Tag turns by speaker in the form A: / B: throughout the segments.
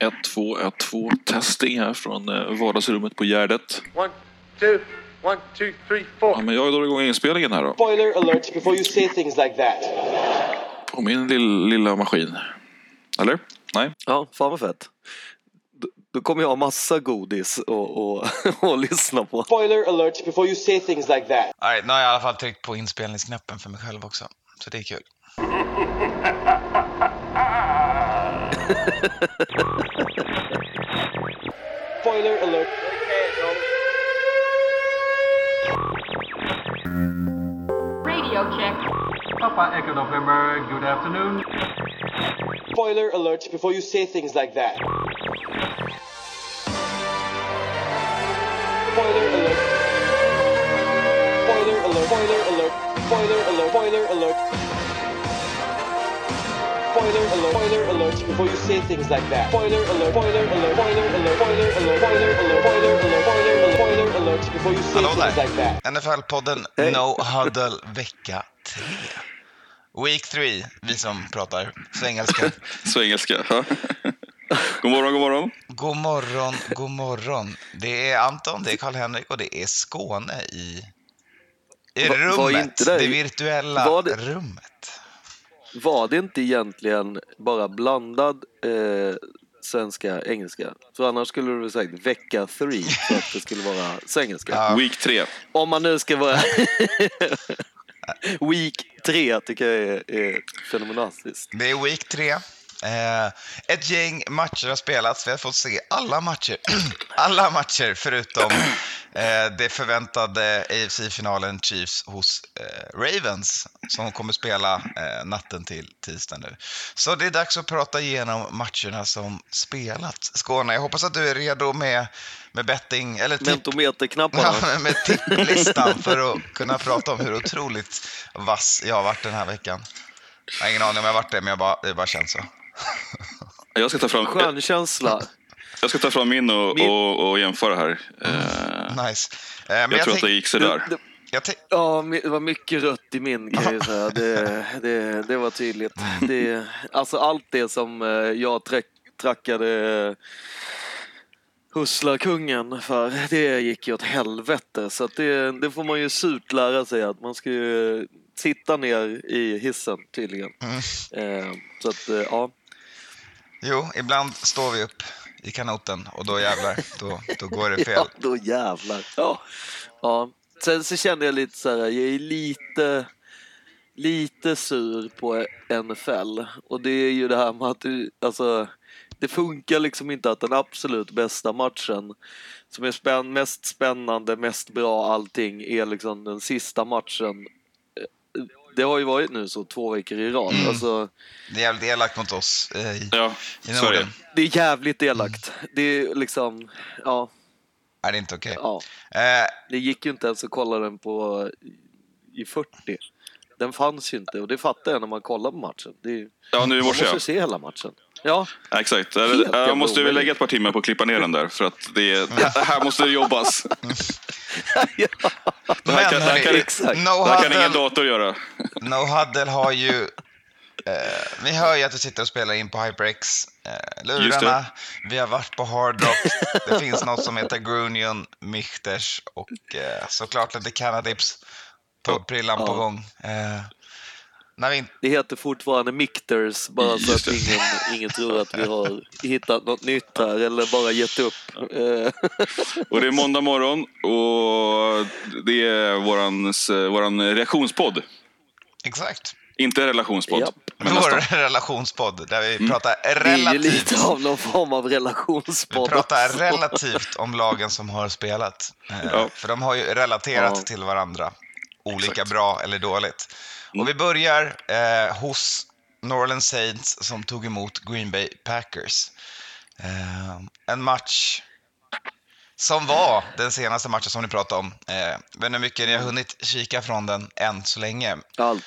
A: 1, 2, 1, 2. Testing här från eh, vardagsrummet på Gärdet.
B: One, two, one, two, three, four.
A: Ja, men jag drar igång inspelningen här då.
C: Spoiler alert before you say things like that.
A: På min lill, lilla maskin. Eller? Nej?
D: Ja, fan vad fett. Då, då kommer jag ha massa godis och, och, och lyssna på.
C: Spoiler alert before you say things like that.
E: Nej, nu har jag i alla fall tryckt på inspelningsknappen för mig själv också. Så det är kul.
C: Spoiler alert.
F: Radio check.
G: Papa Echo November, good afternoon.
C: Spoiler alert before you say things like that. Spoiler alert. Spoiler alert. Spoiler alert. Spoiler alert. Spoiler alert. Spoiler alert, spoiler alert before you say things like that. Spoiler alert, spoiler alert, spoiler alert, spoiler alert, spoiler alert, spoiler alert, spoiler alert, spoiler alert before you say
E: Hallå
C: things like that.
E: NFL-podden
D: hey.
E: No Huddle vecka 3. Week 3, vi som pratar svengelska.
A: svengelska, ja. God morgon, god morgon.
E: God morgon, god morgon. Det är Anton, det är Karl-Henrik och det är Skåne i, i rummet.
D: Det,
E: det virtuella
D: det...
E: rummet.
D: Var det inte egentligen bara blandad eh, svenska engelska? För annars skulle du väl sagt vecka 3 för att det skulle vara svengelska.
E: Ja.
A: Week 3.
D: Om man nu ska vara... Week 3 tycker jag är, är fenomenalistiskt.
E: Det är Week 3. Eh, ett gäng matcher har spelats. Vi har fått se alla matcher, alla matcher förutom eh, det förväntade AFC-finalen Chiefs hos eh, Ravens som kommer spela eh, natten till tisdag nu. Så det är dags att prata igenom matcherna som spelats. Skåne, jag hoppas att du är redo med, med betting, eller tipp,
D: Mentometerknapparna.
E: Ja, med tipplistan för att kunna prata om hur otroligt vass jag har varit den här veckan. Jag har ingen aning om jag har varit det, men jag bara, det bara känns så.
A: Jag ska ta fram,
D: Skön känsla.
A: jag ska ta fram min och,
D: Min-
A: och, och jämföra här. Eh,
E: Nice. Eh, men
A: jag tror att
E: tänk-
A: det gick sådär.
E: Jag tänk-
D: Ja, det var mycket rött i min kan jag säga. Det, det, det var tydligt. Det, alltså allt det som eh, jag träck, trackade Hustlarkungen för, det gick ju åt helvete. Så att det, det får man ju surt lära sig att man ska ju sitta ner i hissen tydligen. Eh, så att, ja.
E: Jo, ibland står vi upp i kanoten och då jävlar, då, då går det fel.
D: Ja, då jävlar. Ja. ja. Sen så känner jag lite så här, jag är lite, lite sur på NFL. Och det är ju det här med att det, alltså, det funkar liksom inte att den absolut bästa matchen som är spänn, mest spännande, mest bra allting är liksom den sista matchen. Det har ju varit nu så två veckor i rad. Alltså,
E: Det är jävligt elakt mot oss eh, i,
A: ja,
E: i. Norden.
D: det är jävligt elakt. Det är liksom, ja,
E: Är det inte okej?
D: ja.
E: Eh,
D: Det gick ju inte ens att kolla den på i 40. Den fanns ju inte och det fattar jag när man kollar på matchen. Det är,
A: Ja, nu i
D: man
A: morse
D: måste
A: ja.
D: se hela matchen. Ja,
A: Exakt.
D: Helt
A: Jag måste väl lägga ett par timmar på att klippa ner den där för att det, är, det här måste jobbas. Det här kan, det här kan,
D: exakt.
E: no,
A: det här kan ingen dator göra.
E: no Huddle har ju... Eh, vi hör ju att du sitter och spelar in på HyperX. Eh, lurarna. Vi har varit på Hard Rock. Det finns något som heter Grunion, Michters och eh, såklart lite Canadips på prillan på
D: Ja.
E: gång. Eh, vi inte
D: det heter fortfarande Mikters bara så att ingen, ingen tror att vi har hittat något nytt här eller bara gett upp. Eh,
A: Och det är måndag morgon och det är vårans, våran reaktionspodd.
E: Exakt.
A: Inte relationspodd,
D: Japp.
A: men nästan.
E: Vår relationspodd där vi pratar
D: Mm. Det är ju
E: relativt,
D: lite av någon form av
E: vi
D: relationspodd.
E: pratar
D: också.
E: relativt om lagen som har spelat. Eh,
A: Ja.
E: För de har ju relaterat
D: Ja.
E: till varandra. Olika
A: Exakt.
E: bra eller dåligt. Och vi börjar eh, hos New Orleans Saints som tog emot Green Bay Packers. Eh, en match som var den senaste matchen som ni pratade om. Eh, vet hur mycket ni har hunnit kika från den än så länge.
D: Allt.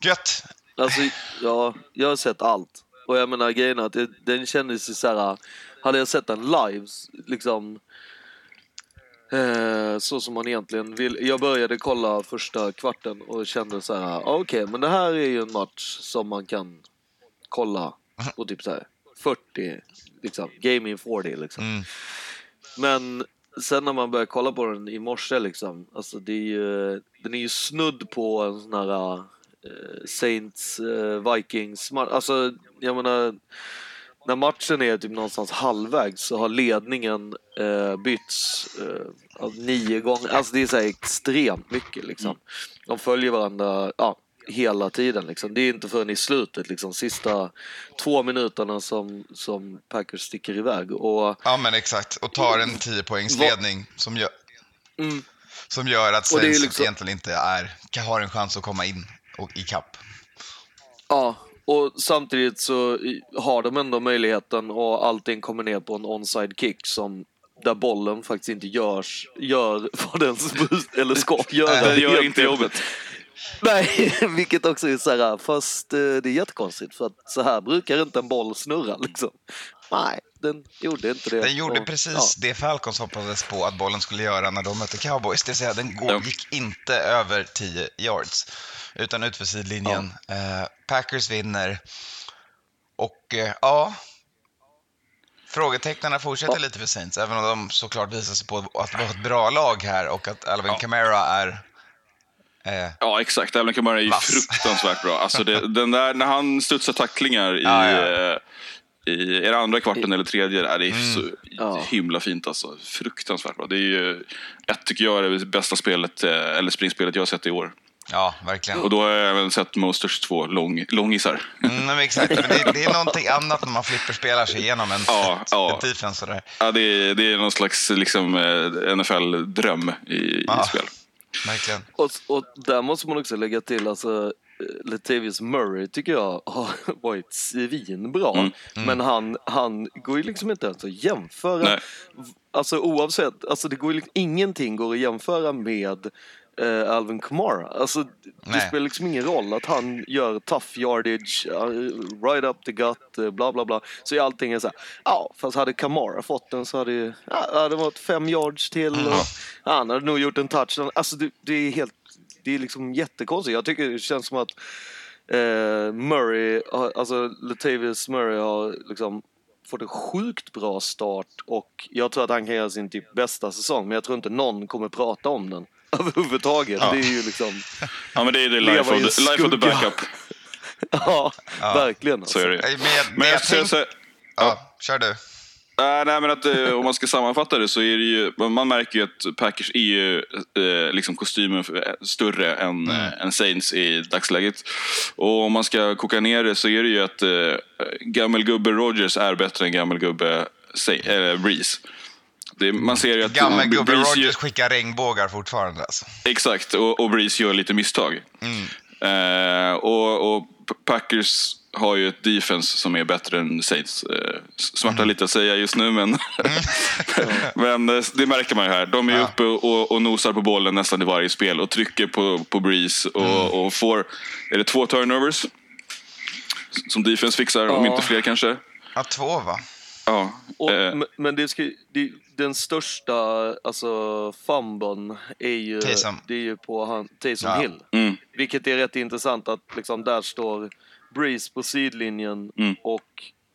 E: Gött!
D: Alltså, ja, jag har sett allt. Och jag menar grejen att den kändes ju så här. Hade jag sett den live, liksom. Eh, så som man egentligen vill. Jag började kolla första kvarten och kände så här. ah, Okej, men det här är ju en match som man kan kolla och typ så här 40, liksom. Game in 40 liksom.
E: Mm.
D: Men sen när man börjar kolla på den i morse liksom, alltså det är ju, den är ju snudd på en sån här eh, Saints eh, Vikings. Alltså, jag menar, när matchen är typ någonstans halvvägs så har ledningen eh, bytts eh, alltså nio gånger. Alltså det är så extremt mycket liksom. De följer varandra ja, hela tiden liksom. Det är inte förrän i slutet liksom, sista två minuterna som, som Packers sticker iväg. Och
E: Ja, men exakt. Och tar en 10 poängsledning som gör,
D: Mm.
E: som gör att Saints
D: liksom-
E: egentligen inte är, har en chans att komma in och, i kapp.
D: Ja, och samtidigt så har de ändå möjligheten och allting kommer ner på en onside kick som där bollen faktiskt inte görs, gör vad den eller ska göra.
A: Den gör inte jobbet.
D: Nej, vilket också är så här, fast eh, det är jättekonstigt för att så här brukar inte en boll snurra liksom. Nej, den gjorde inte det.
E: Den gjorde
D: Och,
E: precis det Falcons hoppades på att bollen skulle göra när de mötte Cowboys. Det vill säga, den går,
A: Ja.
E: gick inte över 10 yards, utan ut för sidlinjen. Eh, Packers vinner. Och eh, ja, frågetecknen fortsätter lite för Saints, även om de såklart visar sig på att det var ett bra lag här och att Alvin
A: Ja.
E: Kamara är... Eh,
A: Ja, exakt. Alvin Kamara är ju fruktansvärt bra. Alltså det, den där, när han studsar tacklingar i,
E: Ja, ja.
A: eh, i är det andra kvarten eller tredje, där, det är
E: Mm.
A: så
D: Ja.
A: himla fint. Alltså. Fruktansvärt bra. Det är ju ett, tycker jag, är det bästa spelet, eh, eller springspelet jag har sett i år.
E: ja, verkligen.
A: Och då har jag även sett Mosters två lång, långisar.
E: Mm, men exakt, men det, det är någonting annat när man flipperspelar sig igenom en,
A: Ja, ja.
E: ett defense sådär.
A: Ja, det, är, det är någon slags liksom, eh, NFL-dröm i, i
E: Ja.
A: spel.
E: Verkligen.
D: Och, och där måste man också lägga till, alltså Latavius Murray tycker jag har varit svinbra.
A: Mm.
D: Men han, han går ju liksom inte ens att jämföra.
A: Nej.
D: Alltså oavsett, alltså det går ju liksom, ingenting går att jämföra med eh, Alvin Kamara. Alltså det
E: Nej.
D: spelar liksom ingen roll att han gör tough yardage, uh, right up the gut, eh, bla bla bla. Så är allting är så här, ja fast hade Kamara fått den så hade ju, ja, det varit fem yards till och ja, han hade nog gjort en touchdown. Alltså det, det är helt, det är liksom jättekonstigt. Jag tycker det känns som att eh, Murray, alltså Latavius Murray har liksom fått en sjukt bra start och jag tror att han kan göra sin typ bästa säsong men jag tror inte någon kommer prata om den överhuvudtaget.
A: Ja.
D: Det är ju liksom,
A: Ja, men det är det life of the, life of the backup.
D: ja, verkligen. Alltså.
A: Så är det.
E: Men jag,
A: Men jag,
E: jag tänk-
A: säger,
E: ja, kör du.
A: Äh, nej, men att, eh, om man ska sammanfatta det så är det ju, man märker ju att Packers är ju eh, liksom kostymen eh, större än, eh, än Saints i dagsläget. Och om man ska koka ner det så är det ju att eh, gammelgubbe Rogers är bättre än gammelgubbe eh, Breeze. Det, man ser ju att
E: Gammelgubbe
A: Breeze gör-
E: Rogers skickar regnbågar fortfarande alltså.
A: Exakt, och, och Breeze gör lite misstag. Eh, och, och Packers har ju ett defense som är bättre än Saints. Eh, smarta lite att säga just nu, men, men eh, det märker man ju här. De är
E: Ja.
A: uppe och, och nosar på bollen nästan i varje spel och trycker på, på Breeze och, och får, är det två turnovers? Som defense fixar, om inte fler kanske.
E: Ja, två va?
A: Ja.
D: Och,
A: eh,
D: men- det ska, det, den största alltså, fumbln är ju,
E: Taysom.
D: det är ju på han, Taysom
E: Ja.
D: Hill.
A: mm,
D: Vilket är rätt intressant att liksom, där står Breeze på sidlinjen
A: Mm.
D: och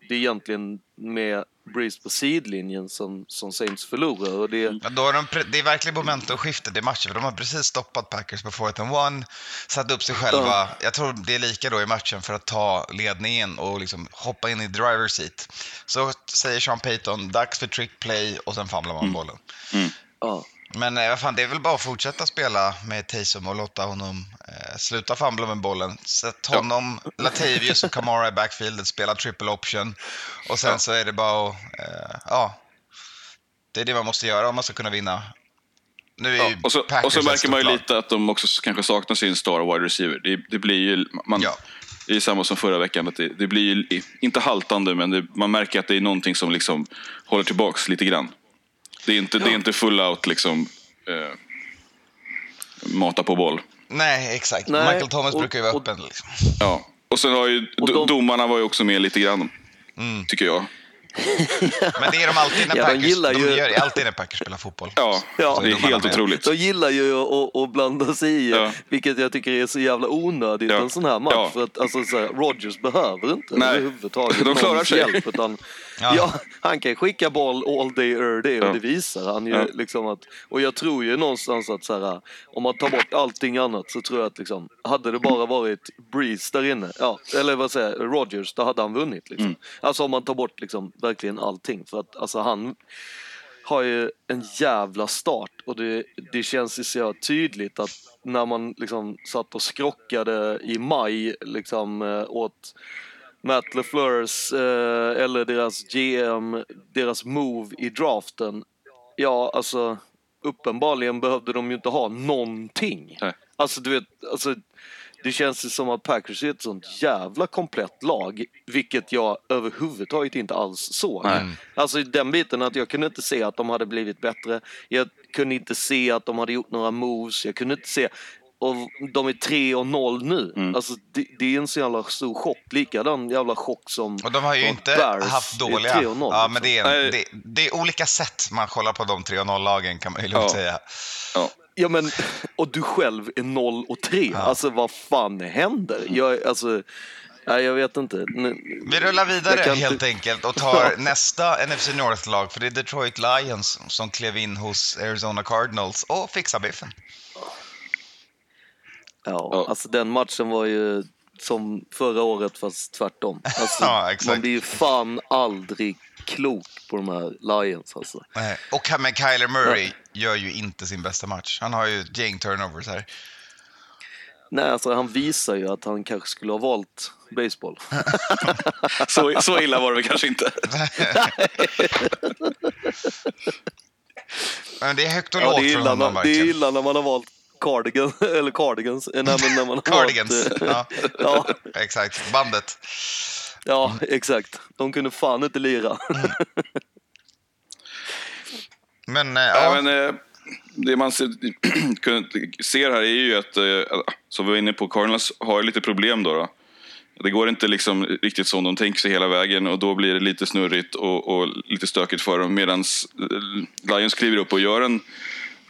D: det är egentligen med Breeze på sidlinjen som, som Saints förlorar. Och det,
E: Ja, då har de, det är verkligen momentumskiftet i matchen, för de har precis stoppat Packers på fourth and one, satt upp sig själva. Jag tror det är lika då i matchen för att ta ledningen och liksom hoppa in i driver seat. Så säger Sean Payton, dags för trick play och sen famlar man bollen.
D: ja.
E: Men eh, vad fan, det är väl bara att fortsätta spela med Taysom och låta honom eh, sluta famla med bollen. Sätt honom, Latavius och Kamara i backfieldet, spela triple option. Och sen så är det bara att, eh, ja, det är det man måste göra om man ska kunna vinna. Nu är
A: Ja, och, så, och så märker man ju lite att de också kanske saknar sin star wide receiver. Det, det blir ju, man,
E: Ja.
A: det är samma som förra veckan, att det, det blir ju, inte haltande, men det, man märker att det är någonting som liksom håller tillbaks lite grann. Det är inte, det är inte full out liksom eh, mata på boll.
E: Nej, exakt.
D: Nej,
E: Michael Thomas
D: och-
E: brukar ju vara
D: och-
E: öppen. Liksom.
A: Ja. Och sen har ju
D: de-
A: domarna var ju också med lite grann,
E: Mm.
A: tycker jag.
E: Men det är de alltid när
D: Ja, de
E: Packers,
D: gillar
E: de
D: ju-
E: gör alltid när Packers spelar fotboll.
A: Ja,
D: Ja.
A: det är helt
E: med.
A: otroligt.
D: De gillar ju att, att blanda sig i,
A: Ja.
D: vilket jag tycker är så jävla onödigt
A: Ja.
D: en sån här match.
A: Ja.
D: För att alltså, så här, Rodgers behöver inte
A: Nej.
D: överhuvudtaget
A: De klarar sig.
D: hjälp. Utan,
E: Ja.
D: ja. han kan skicka boll all day, day och
A: Ja.
D: det visar han ju.
A: Ja.
D: Liksom att, och jag tror ju någonstans att så här, om man tar bort allting annat så tror jag att liksom, hade det bara varit Breeze där inne, ja, eller vad säger jag, Rodgers, då hade han vunnit. Liksom.
A: Mm.
D: Alltså om man tar bort liksom, verkligen allting. För att alltså, han har ju en jävla start och det, det känns ju så tydligt att när man liksom satt och skrockade i maj liksom eh, åt Matt LeFleurs eh, eller deras GM, deras move i draften. Ja, alltså uppenbarligen behövde de ju inte ha någonting.
A: Nej.
D: Alltså du vet, alltså, det känns ju som att Packers är ett sånt jävla komplett lag, vilket jag överhuvudtaget inte alls såg.
A: Nej.
D: Alltså den biten att jag kunde inte se att de hade blivit bättre. Jag kunde inte se att de hade gjort några moves. Jag kunde inte se och de är 3 och 0 nu.
A: Mm.
D: Alltså, det, det är en så jävla stor chock. Likadan jävla chock som
E: Och de har ju inte
D: Bears
E: haft dåliga...
D: 3 och 0,
E: ja,
D: liksom.
E: men det är, en, det, det är olika sätt man kollar på de 3 och 0-lagen kan man ju lugnt
A: Ja.
E: säga.
A: Ja.
D: Ja men, och du själv är 0 och 3. Alltså vad fan händer? Jag, alltså, nej, jag vet inte. Nu-
E: Vi rullar vidare helt
D: inte-
E: enkelt och tar nästa NFC North-lag, för det är Detroit Lions som klev in hos Arizona Cardinals och fixar biffen.
D: Ja,
A: Ja.
D: alltså den matchen var ju som förra året fast tvärtom. Alltså,
E: Ja, exakt.
D: man blir ju fan aldrig klok på de här Lions alltså.
E: Nej. Och men Kyler Murray gör ju inte sin bästa match. Han har ju ett gäng turnovers här.
D: Nej, alltså han visar ju att han kanske skulle ha valt baseball.
A: Så, så illa var det väl kanske inte.
E: Men det är högt och
D: Ja,
E: lågt
D: det, är
E: från honom
D: det är illa när man har valt cardigan, eller cardigans. Nej, men när man
E: Cardigans.
D: Eh,
E: Ja,
D: ja,
E: exakt. Bandet.
D: ja, exakt. De kunde fan inte lira.
E: Men, eh,
A: Ja.
E: ja,
A: men, eh, det man ser, ser här är ju att, eh, som vi var inne på, Cardinals har lite problem då. då. Det går inte liksom riktigt som de tänker sig hela vägen och då blir det lite snurrigt och, och lite stökigt för dem. Medan Lions kliver upp och gör en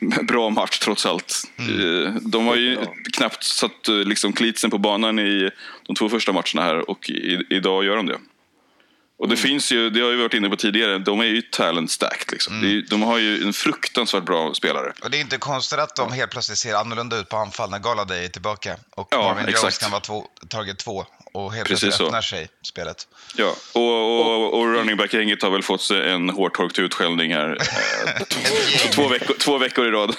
A: bra match trots allt. Eh, De har ju knappt satt eh, liksom klitsen på banan i de två första matcherna här och i, idag gör de det. Och det finns ju, det har vi varit inne på tidigare, de är ju talent stacked. Liksom. Ju- de har ju en fruktansvärt bra spelare.
E: och det är inte konstigt att de helt plötsligt ser annorlunda ut på anfall när Galladay är tillbaka. Och
A: Ja,
E: Marvin Jones
A: exakt.
E: kan vara två, target två och helt
A: Precis
E: plötsligt
A: så.
E: öppnar sig spelet.
A: Ja, och, och, och running back-gänget har väl fått sig en hårtorkt utskällning här. eh, två, veckor, två veckor i rad.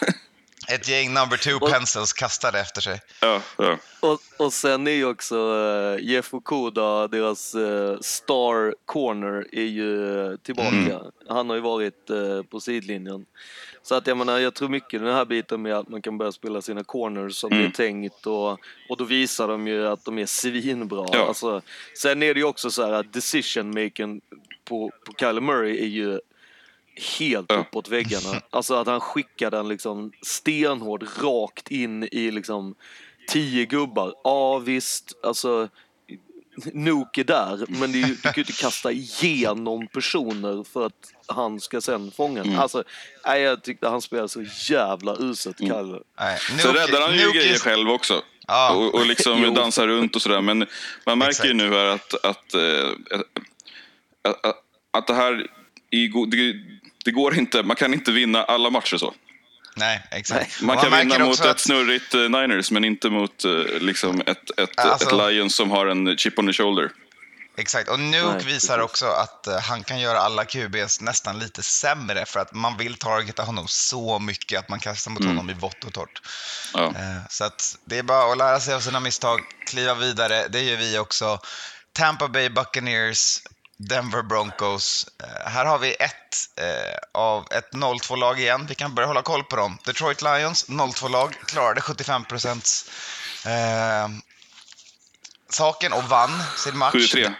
E: Ett gäng number two pencils kastade efter sig.
A: ja, ja.
D: Och, och sen är ju också uh, Jeff Okuda, deras eh, star corner, är ju eh, tillbaka.
A: Mm.
D: Han har ju varit eh, på sidlinjen. Så att jag menar, jag tror mycket den här biten med att man kan börja spela sina corners som
A: Mm.
D: det är tänkt och, och då visar de ju att de är svinbra.
A: Ja.
D: Alltså, sen är det ju också så här att decision making på, på Kyler Murray är ju helt uppåt väggarna. Alltså att han skickar den liksom stenhård rakt in i liksom tio gubbar. Ja visst, alltså Nuke är där, men det är ju, du kan ju inte kasta igenom personer för att han ska sen fånga den. Alltså, nej, jag tyckte han spelade så jävla uselt, Kalle.
E: Nej,
A: Så räddar han ju
E: Nuke
A: grejer själv också.
E: Ja.
A: Och, och liksom dansar runt och sådär. Men man märker
E: Exakt.
A: ju nu här att, att, eh, att, att, att det här i, det, går inte, man kan inte vinna alla matcher så.
E: Nej, exakt.
A: Man kan vinna
E: märker
A: mot ett
E: att-
A: snurrigt eh, Niners men inte mot eh, liksom ett, ett,
E: Alltså-
A: ett Lions som har en chip on the shoulder.
E: Exakt, och Nuke visar också att eh, han kan göra alla QBs nästan lite sämre för att man vill targeta honom så mycket att man kastar mot honom i vått och torrt.
A: Ja.
E: Så att det är bara att lära sig av sina misstag, kliva vidare, det gör vi också. Tampa Bay Buccaneers, Denver Broncos. Eh, här har vi ett eh, av ett 0-2-lag igen. Vi kan börja hålla koll på dem. Detroit Lions, 0-2-lag, klarade 75 procents eh, saken och vann sin match.
A: 7-3.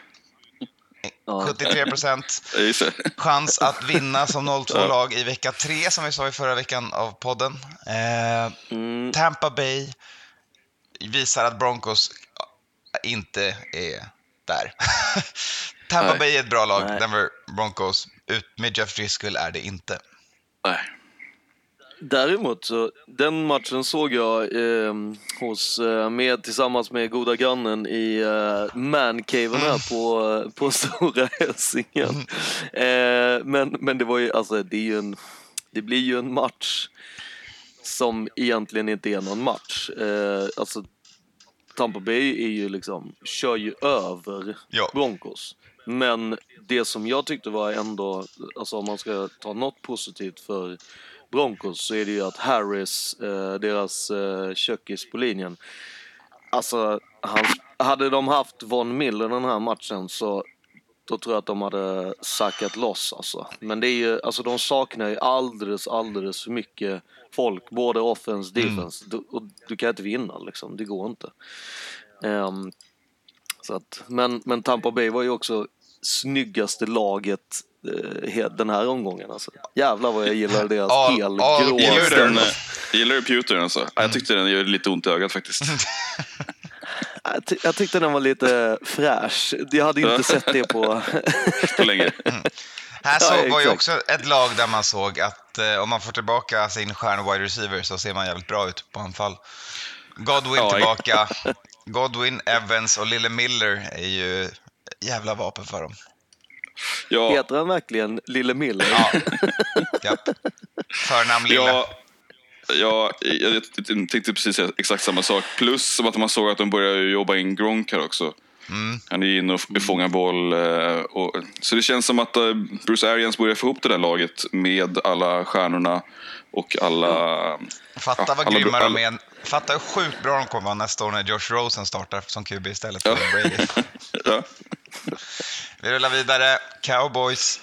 D: Ja.
E: 73 procent
A: Jag gissar.
E: chans att vinna som 0-2-lag i vecka 3 som vi sa i förra veckan av podden. Eh,
D: Mm,
E: Tampa Bay visar att Broncos inte är där. Tampa
A: Nej.
E: Bay är ett bra lag,
D: Nej.
E: Denver Broncos. Ut med Jeff Driscoll är det inte.
A: Nej.
D: Däremot så, den matchen såg jag eh, hos, eh, med, tillsammans med goda grannen i eh, mancaven här på, på Stora Hälsingen. Eh, men, men det var ju, alltså det är ju en, det blir ju en match som egentligen inte är någon match. Eh, alltså Tampa Bay är ju liksom, kör ju över
E: Ja.
D: Broncos. Men det som jag tyckte var ändå, alltså om man ska ta något positivt för Broncos så är det ju att Harris, eh, deras eh, kökis på linjen, alltså han, hade de haft Von Miller den här matchen så då tror jag att de hade sackat loss alltså. Men det är ju, alltså de saknar ju alldeles, alldeles för mycket folk, både offense, defense. Du, och du kan inte vinna liksom, det går inte. Ehm, så att, men, men Tampa Bay var ju också snyggaste laget eh, den här omgången alltså. Jävlar vad jag gillar deras
E: all-
D: helgrå
A: Gillar du den? Gillar du Pewter alltså? Ja, Jag tyckte den gör lite ont i ögat faktiskt.
D: Jag, ty- jag tyckte den var lite fräsch. Jag hade inte sett det på...
A: På länge.
E: Här
D: Ja,
E: så var ju också ett lag där man såg att eh, om man får tillbaka sin stjärna wide receiver så ser man jävligt bra ut på anfall. Godwin
A: Ja,
E: tillbaka. Godwin, Evans och Lille Miller är ju jävla vapen för dem.
A: Ja,
D: Heter han verkligen Lille Miller?
E: Ja. Japp. Förnamn Lille.
A: ja, ja, jag, tänkte precis säga exakt samma sak. Plus som att man såg att de började jobba in Gronk här också. Han är ju inne och fångar boll. eh, Och, så det känns som att eh, Bruce Arians börjar få ihop det där laget med alla stjärnorna och alla...
E: Fatta
A: Ja,
E: vad
A: alla-
E: grymma de är. Fatta hur sjukt bra de kommer vara nästa år när Josh Rosen startar som QB istället för Brady.
A: Ja.
E: Vi rullar vidare. Cowboys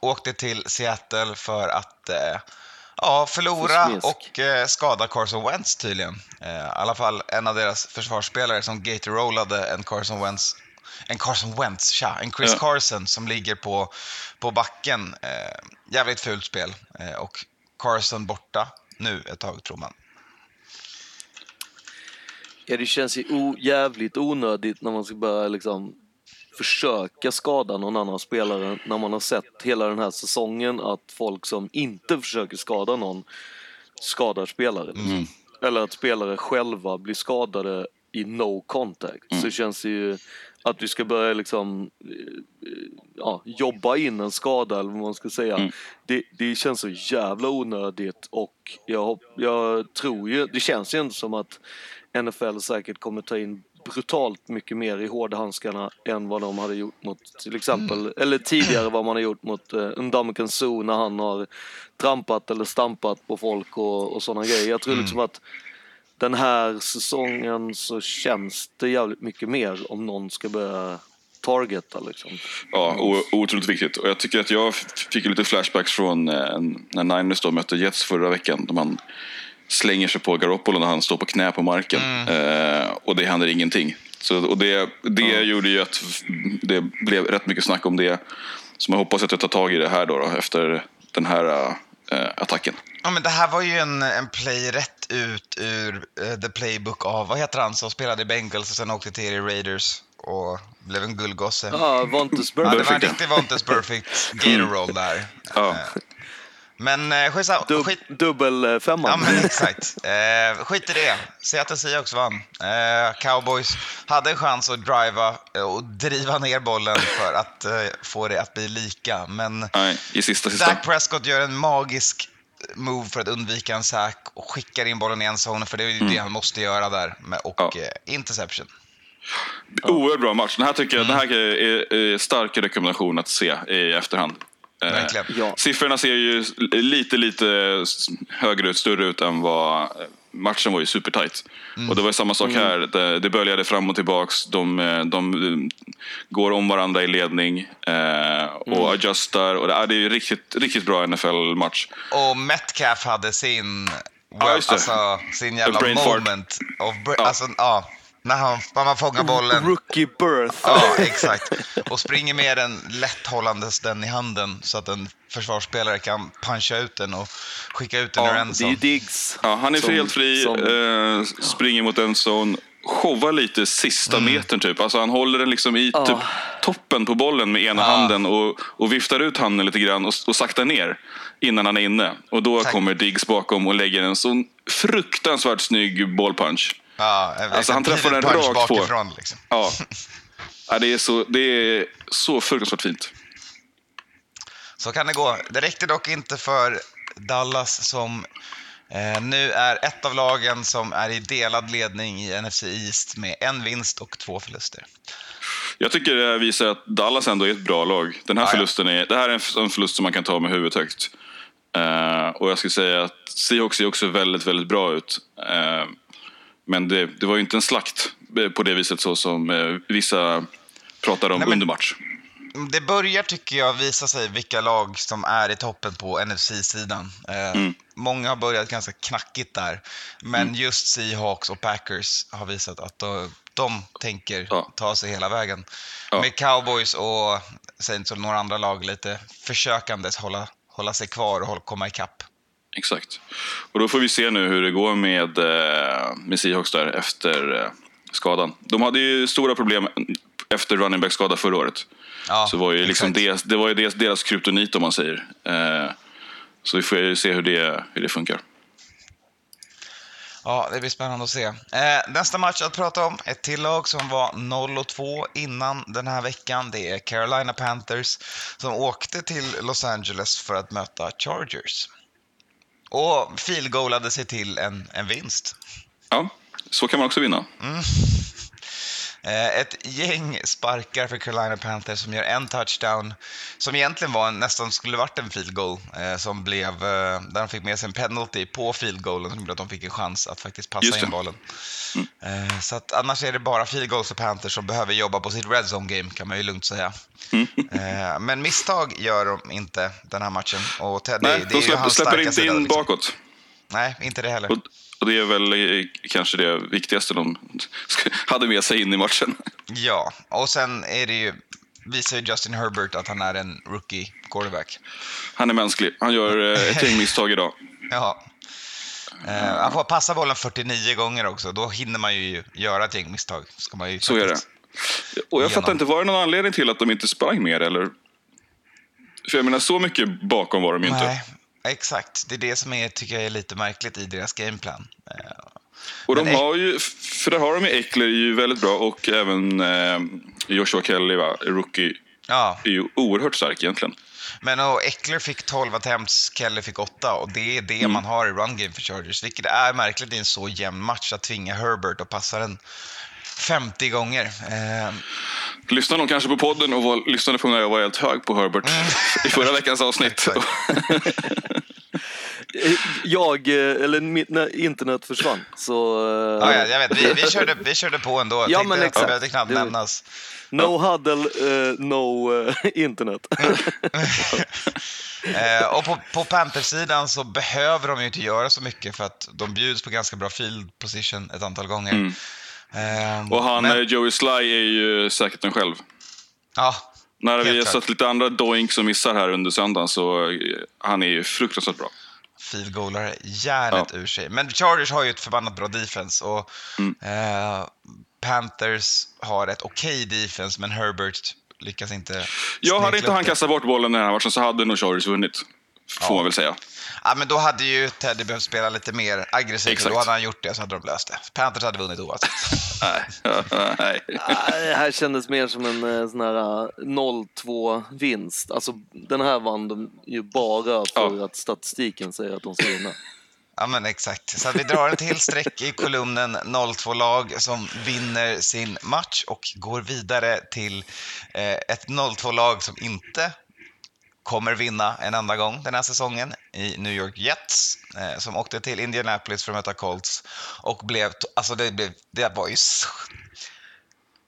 E: åkte till Seattle för att eh, ja, förlora och eh, skada Carson Wentz tydligen. Eh, I alla fall en av deras försvarsspelare som gator-rollade en Carson Wentz en Carson Wentz, tja, en Chris
A: Ja.
E: Carson som ligger på, på backen. Eh, jävligt fult spel. Eh, och Carson borta nu ett tag tror man.
D: Ja, det känns ju o- jävligt onödigt när man ska börja liksom försöka skada någon annan spelare när man har sett hela den här säsongen att folk som inte försöker skada någon skadar spelare. liksom. Eller att spelare själva blir skadade i no contact. Så känns det ju att vi ska börja liksom eh, ja, jobba in en skada eller vad man ska säga. Det, det känns så jävla onödigt och jag, jag tror ju, det känns ju inte som att NFL säkert kommer ta in brutalt mycket mer i hårdhandskarna än vad de hade gjort mot till exempel, eller tidigare vad man har gjort mot uh, Ndamukong Suh när han har trampat eller stampat på folk och, och sådana grejer. Jag tror liksom att den här säsongen så känns det jävligt mycket mer om någon ska börja targeta liksom.
A: Ja, otroligt viktigt. Och jag tycker att jag fick lite flashbacks från eh, när Niners då mötte Jets förra veckan. Då man slänger sig på Garoppolo när han står på knä på marken. Eh, och det händer ingenting. Så, och det, det gjorde ju att det blev rätt mycket snack om det. Så man hoppas att jag tar tag i det här då, då efter den här eh, attacken.
E: Ja, men det här var ju en, en play rätt ut ur eh, the playbook av, vad heter han som spelade i Bengals och sen åkte till er i Raiders och blev en guldgosse.
D: Ja, Vontes
E: Ja, det var en
A: Perfect,
E: riktig Vontes Perfect gator roll där.
A: Ja.
E: Men eh, skitsamma.
D: Dub,
E: Skit,
D: dubbel femma.
E: ja, men exakt. Eh, skit i det. Seattle Seahawks vann. Eh, Cowboys hade en chans att driva eh, och driva ner bollen för att eh, få det att bli lika. Men
A: Nej, i sista sista.
E: Dak Prescott gör en magisk move för att undvika en sack och skickar in bollen i en zone för det är ju det han måste göra där. Med, och
A: Mm. Ja.
E: eh, interception.
A: Oerhört bra match. Den här tycker jag den här är, är stark rekommendation att se i efterhand. Eh,
E: Verkligen.
D: Ja.
A: Siffrorna ser ju lite, lite högre ut, större ut än vad matchen var ju supertight. Och det var ju samma sak här. Det, det böljade fram och tillbaks. De, eh, de, eh, går om varandra i ledning eh, och adjustar. Och det, är- det är ju riktigt, riktigt bra NFL-match.
E: Och Metcalf hade sin,
A: det.
E: alltså, sin jävla moment. Of
A: Ja.
E: Alltså, ja, när, han, när man fångar bollen.
D: Rookie birth.
E: Ja, exakt. Och springer med den lätt hållandes den i handen så att en försvarsspelare kan puncha ut den och skicka ut den ur
D: Ja,
E: en
D: det är
E: zone.
D: Diggs.
A: Ja, han är
D: som-
A: helt fri,
D: som-
A: eh, springer mot en zone. showar lite sista
E: Mm.
A: metern typ. Alltså han håller den liksom i typ toppen på bollen med ena handen och, och viftar ut handen lite grann och, och saktar ner innan han är inne. Och då
E: Exakt.
A: kommer Diggs bakom och lägger en sån fruktansvärt snygg bollpunch.
E: Ja,
A: Alltså, han träffar den rakt på.
E: Liksom.
A: Ja. ja det, är så, det är så fruktansvärt fint.
E: Så kan det gå. Det räckte dock inte för Dallas som eh, nu är ett av lagen som är i delad ledning i NFC East med en vinst och två förluster.
A: Jag tycker det visar att Dallas ändå är ett bra lag. Den här
E: ja.
A: förlusten är, det här är en, förlust som man kan ta med huvudet högt. Eh, och jag skulle säga att Seahawks ser också väldigt, väldigt bra ut. Eh, men det, det var ju inte en slakt eh, på det viset så som eh, vissa pratade om
E: Nej, men-
A: under match.
E: Det börjar, tycker jag, visa sig vilka lag som är i toppen på NFC-sidan. Eh,
A: Mm.
E: Många har börjat ganska knackigt där, men just Seahawks och Packers har visat att de, de tänker
A: Ja.
E: ta sig hela vägen.
A: Ja.
E: Med Cowboys och Saints och några andra lag lite försökandes hålla, hålla sig kvar och komma ikapp.
A: Exakt. Och då får vi se nu hur det går med, eh, med Seahawks där efter eh, skadan. De hade ju stora problem efter running back-skada förra året.
E: Ja,
A: Så var ju liksom deras, det var ju deras, deras kryptonit om man säger. Eh, så vi får ju se hur det, hur det funkar.
E: Ja, det blir spännande att se. Eh, nästa match att prata om, ett till lag som var 0 och 2 innan den här veckan. Det är Carolina Panthers som åkte till Los Angeles för att möta Chargers. Och filgoalade sig till en, en vinst.
A: Ja, så kan man också vinna.
E: Eh, ett gäng sparkar för Carolina Panthers som gör en touchdown som egentligen var en, nästan skulle varit en field goal eh, som blev, eh, där de fick med sig en penalty på field goalen som gjorde att de fick en chans att faktiskt passa in bollen. Eh, så att annars är det bara field goals för Panthers som behöver jobba på sitt red zone game kan man ju lugnt säga. Eh, men misstag gör de inte den här matchen och Teddy,
A: Nej,
E: det är
A: de
E: ju
A: släpper,
E: hans
A: släpper inte in
E: liksom.
A: bakåt.
E: Nej, inte det heller.
A: Och, och det är väl eh, kanske det viktigaste de hade med sig in i matchen.
E: Ja, och sen är det ju, visar ju Justin Herbert att han är en rookie quarterback.
A: Han är mänsklig. Han gör eh, ett gäng misstag idag.
E: Ja. Eh, han får passa bollen 49 gånger också, då hinner man ju göra ett gäng misstag. Ska man ju
A: Så är det. Och jag fattar inte, var det någon anledning till att de inte sprang mer eller? För jag menar, så mycket bakom var de ju inte.
E: Nej, exakt. Det är det som är, tycker jag är lite märkligt i deras gameplan. Eh,
A: Och de har ju, för där har de ju Eckler är ju väldigt bra och även eh, Joshua Kelly, va, rookie,
E: ja,
A: är ju oerhört stark egentligen.
E: men och Eckler fick 12 attempts, Kelly fick 8 och det är det
A: Mm.
E: man har i run game för Chargers, vilket är märkligt i en så jämn match att tvinga Herbert att passa den 50 gånger. Eh,
A: Lyssnade de kanske på podden och var, lyssnade på när jag var helt hög på Herbert i förra veckans avsnitt.
D: Jag, eh, eller mitt, när internet försvann, så... eh,
E: ja, ja, jag vet, vi, vi, körde, vi körde på ändå.
D: Ja, men exakt.
E: Det behövde knappt nämnas.
D: No huddle, eh, no eh, internet.
E: Eh, och på, på Panthers-sidan så behöver de ju inte göra så mycket för att de bjuds på ganska bra field position ett antal gånger.
A: Mm. Och han,
E: men,
A: eh, Joey Sly, är ju säkert den själv.
E: ja,
A: När vi har sett lite andra doink som missar här under söndagen så eh, han är ju fruktansvärt bra.
E: field goalare järnet ur sig. Men Chargers har ju ett förbannat bra defense och
A: Mm.
E: eh, Panthers har ett okej defense men Herbert lyckas inte
A: Jag hade inte han kastat bort bollen den här matchen så hade nog Chargers vunnit. Får
E: Ja.
A: man väl säga.
E: Ja, men då hade ju Teddy behövt spela lite mer aggressivt då hade han gjort det så hade de löst det. Panthers hade vunnit oavsett.
A: Nej. Nej.
D: Nej, Det här kändes mer som en eh, sån här eh, 0-2-vinst. Alltså, den här vann de ju bara för
A: Ja.
D: att statistiken säger att de ska vinna.
E: Ja, men exakt. Så att vi drar ett till streck i kolumnen 0-2 lag som vinner sin match och går vidare till eh, ett 0-2 lag som inte kommer vinna en enda gång den här säsongen i New York Jets eh, som åkte till Indianapolis för att möta Colts och blev, alltså det, blev, det var ju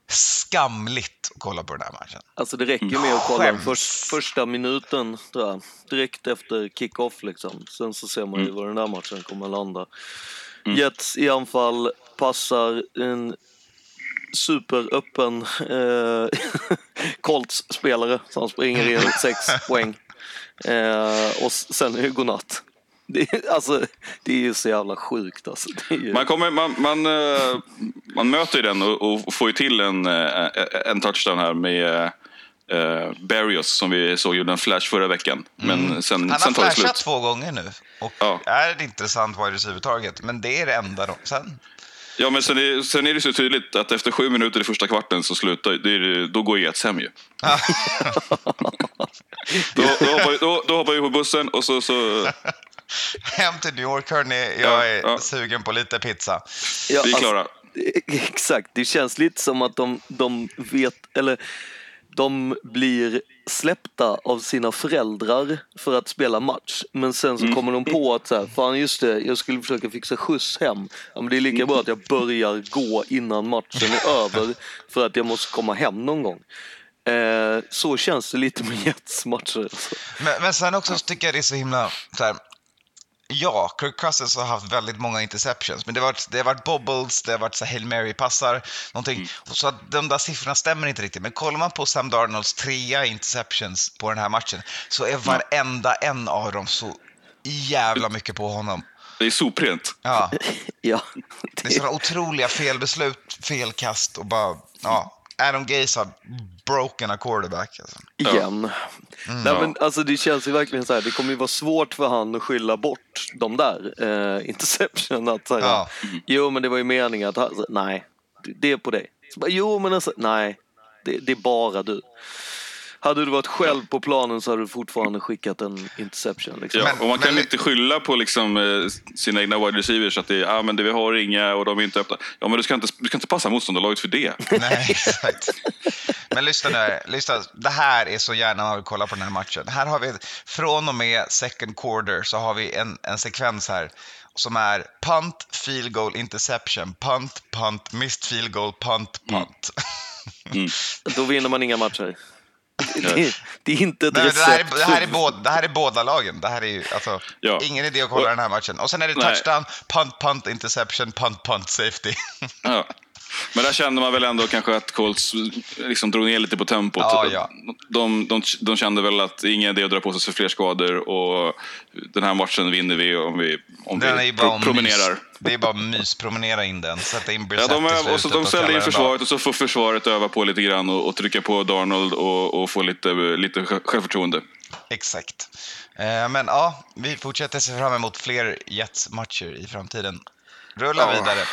E: skamligt att kolla på den här matchen.
D: Alltså det räcker med att kolla först, första minuten, jag. Direkt efter kick-off liksom. Sen så ser man ju var den där matchen kommer att landa. Jets i anfall passar en superöppen eh, Colts-spelare som springer in sex poäng. Eh, och sen är det godnatt. Det, är- alltså, det är ju så jävla sjukt alltså. Det är ju...
A: Man, kommer, man, man, eh, man möter ju den och, och får ju till en, eh, en touchdown här med uh, Barrios som vi såg gjorde en flash förra veckan. Men sen,
E: Mm. Han
A: sen
E: har
A: tar det
E: flashat
A: slut.
E: två gånger nu och
A: Ja.
E: är ett intressant wide receiver-target, men det är det enda. Då. Sen,
A: Ja, men sen är, sen är det så tydligt att efter sju minuter i första kvarten så slutar det är, då går Jets hem ju. då, då, hoppar, då, då hoppar vi på bussen och så... så
E: hem till New York, hörni. Jag
A: Ja,
E: är
A: ja.
E: sugen på lite pizza.
D: Ja,
A: vi är klara.
D: Alltså, exakt, det känns lite som att de, de vet, eller de blir släppta av sina föräldrar för att spela match. Men sen så kommer de på att så här, fan just det, jag skulle försöka fixa skjuts hem. Ja, men det är lika bra att jag börjar gå innan matchen är över för att jag måste komma hem någon gång. Eh, så känns det lite med Jets matcher.
E: Men, men sen också så tycker jag det är så himla... Så här, ja, Kirk Cousins har haft väldigt många interceptions, men det har varit, det har varit bobbles, det har varit så Hail Mary-passar, någonting. Så att de där siffrorna stämmer inte riktigt. Men kollar man på Sam Darnolds trea interceptions på den här matchen så är varenda en av dem så jävla mycket på honom.
A: Det är soprent.
E: Ja,
D: Ja,
E: det är sådana otroliga felbeslut, felkast och bara... Ja, Adam Gaze har broken a quarterback. Alltså.
D: igen. Nej, men, alltså, det känns ju verkligen så här, det kommer ju vara svårt för han att skylla bort de där eh, interception. Att, här,
E: Ja.
D: Jo, men det var ju meningen att han, så, nej, det är på dig. Så bara, jo, men alltså, nej, det, det är bara du. Hade du varit själv på planen så hade du fortfarande skickat en interception. Liksom.
A: Ja, och man kan
E: men-
A: inte skylla på liksom, eh, sina egna wide receivers att det är, ah, men det, vi har inga och de är inte öppna. Ja, men du ska inte, du ska inte passa motståndarlaget för det.
E: Nej, exakt. Men lyssna nu. Lyssna. Det här är så gärna man vill kolla på den här matchen. Här har vi, från och med second quarter, så har vi en, en sekvens här som är punt, field goal, interception, punt, punt, missed field goal, punt, punt.
D: Då vinner man inga matcher. Det, det är inte ett
E: Nej, men det, här
D: recept.
E: är, det, här är båda, det här är båda lagen. Det här är ju, alltså,
A: Ja.
E: ingen idé att kolla
A: Och-
E: den här matchen. Och sen är det
A: Nej.
E: touchdown, punt, punt, interception, punt, punt, safety.
A: Ja. Men där kände man väl ändå kanske att Colts liksom drog ner lite på tempot.
E: Ja, ja.
A: De, de, de kände väl att ingen idé att dra på sig fler skador och den här matchen vinner vi om vi, om
E: Den
A: vi pro- promenerar.
E: Mys. Det är bara mys, promenera in den, sätta in
A: Ja,
E: Brissett
A: de,
E: i
A: är, och så de ställde in försvaret och så får försvaret öva på lite grann och, och trycka på Darnold och, och få lite, lite sj- självförtroende.
E: Exakt. Eh, men ja, vi fortsätter se fram emot fler Jets-matcher i framtiden. Rulla
A: Ja.
E: vidare.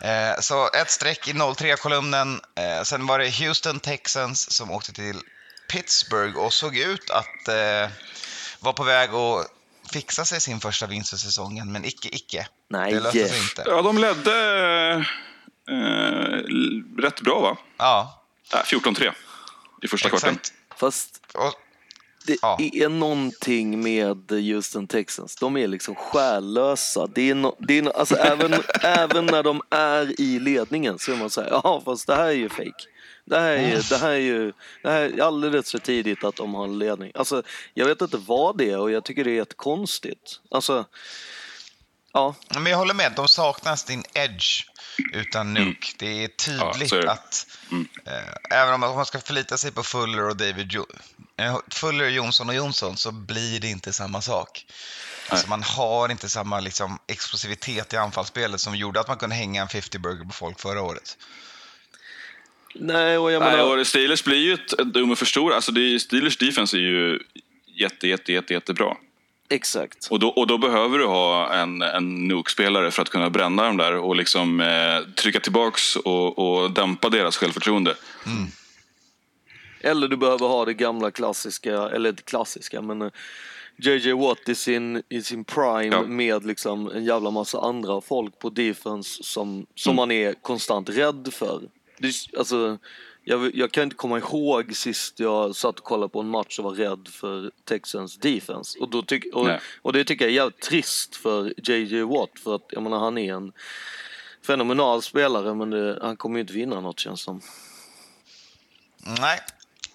E: Eh, så ett streck i 0-3-kolumnen. Eh, sen var det Houston Texans som åkte till Pittsburgh och såg ut att eh, vara på väg att fixa sig sin första vinst för säsongen, men icke, icke.
D: Nej.
E: Det löste sig inte.
A: Ja, de ledde eh, rätt bra, va?
E: Ja,
A: Äh, 14-3 i första kvarten.
E: exakt.
D: Fast
E: Och,
D: det
E: Ja.
D: är någonting med Houston Texans. De är liksom själlösa. Det är no, det är no, alltså även, även när de är i ledningen så är man så här, ja fast det här är ju fake. Det här är, ju- det här är ju det här är alldeles för tidigt att de har en ledning. Alltså, jag vet inte vad det är och jag tycker det är jättekonstigt. Alltså, ja,
E: Men jag håller med, de saknar sin edge utan Nuke. Det är tydligt
A: Ja,
E: att eh, även om man ska förlita sig på Fuller och David jo- eh, Fuller, Jonsson och Jonsson så blir det inte samma sak. Alltså man har inte samma liksom, explosivitet i anfallsspelet som gjorde att man kunde hänga en 50-burger på folk förra året.
D: nej och jag
A: Nej,
D: menar,
A: och Steelers blir ju ett, ett nummer för stor. Alltså det är, Steelers defense är ju jätte, jätte, jätte, jättebra.
D: exakt.
A: Och då, och då behöver du ha en, en Nuke-spelare för att kunna bränna dem där och liksom eh, trycka tillbaks och, och dämpa deras självförtroende.
D: Eller du behöver ha det gamla klassiska, eller inte klassiska, men eh, JJ Watt i sin, i sin prime
A: Ja.
D: med liksom en jävla massa andra folk på defense som, som
A: Mm.
D: man är konstant rädd för. Det, alltså, jag, jag kan inte komma ihåg sist jag satt och kollade på en match och var rädd för Texans defense. Och, då tyck, och, och det tycker jag är jävligt trist för JJ Watt för att jag menar han är en fenomenal spelare men det, han kommer ju inte vinna något känns som.
E: Nej,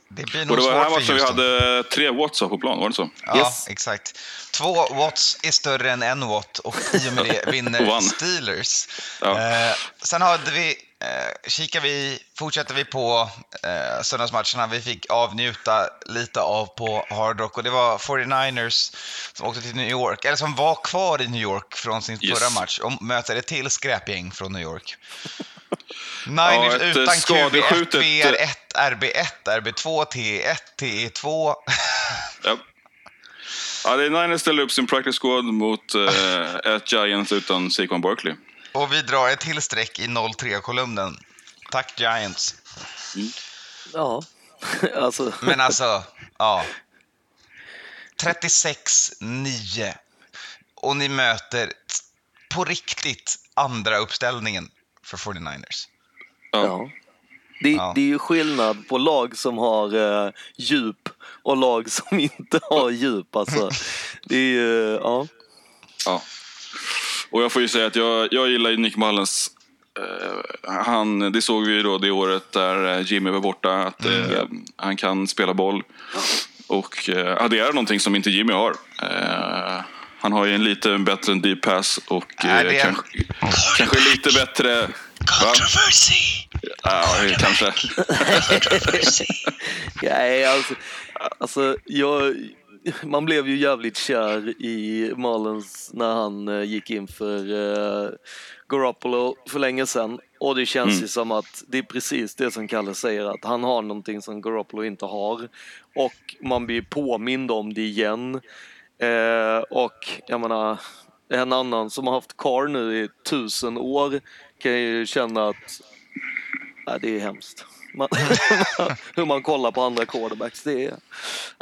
E: det blir
A: Och
E: nog
A: det var här matchen vi hade tre Watts på plan, var det så?
E: Ja,
D: Yes.
E: exakt. Två watts är större än en watt och i och med det
A: Och
E: vinner. Steelers.
A: Ja.
E: Eh, sen hade vi eh, kikar vi, fortsätter vi på eh, söndagsmatcherna vi fick avnjuta lite av på Hard Rock och det var 49ers som åkte till New York, eller som var kvar i New York från sin
A: Yes.
E: förra match och möter ett till skräpgäng från New York.
A: Ja,
E: Niners
A: eh,
E: utan QB1,
A: skadeskjutet,
E: VR1, RB1, RB2, TE1, TE2.
A: Ja. Ja, det är Niners ställer upp sin practice squad mot eh, ett Giants utan Saquon Barkley.
E: och vi drar ett till streck i 0-3-kolumnen. Tack Giants.
D: Ja, alltså.
E: Men alltså, ja. 36-9. Och ni möter på riktigt andra uppställningen för 49ers.
D: Ja. Det,
E: Ja.
D: det är ju skillnad på lag som har eh, djup och lag som inte har djup. Alltså, det är ju, ja.
A: Ja. Och jag får ju säga att jag, jag gillar ju Nick Mullens. Eh, han, det såg vi ju då det året där eh, Jimmy var borta, att eh, han kan spela boll. Och eh, adderar någonting som inte Jimmy har. Eh, han har ju en lite bättre deep pass och
E: Nej,
A: eh,
E: en-
A: kanske, kanske lite bättre... Va? Ja, kanske.
D: Nej, alltså, alltså jag, man blev ju jävligt kär i Mullins när han eh, gick in för uh, Garoppolo för länge sedan. Och det känns ju som att det är precis det som Kalle säger, att han har någonting som Garoppolo inte har. Och man blir påmind om det igen. Eh, och jag menar, en annan som har haft Carr nu i tusen år kan ju känna att Nej, det är hemskt. Man, hur man kollar på andra quarterbacks, det är,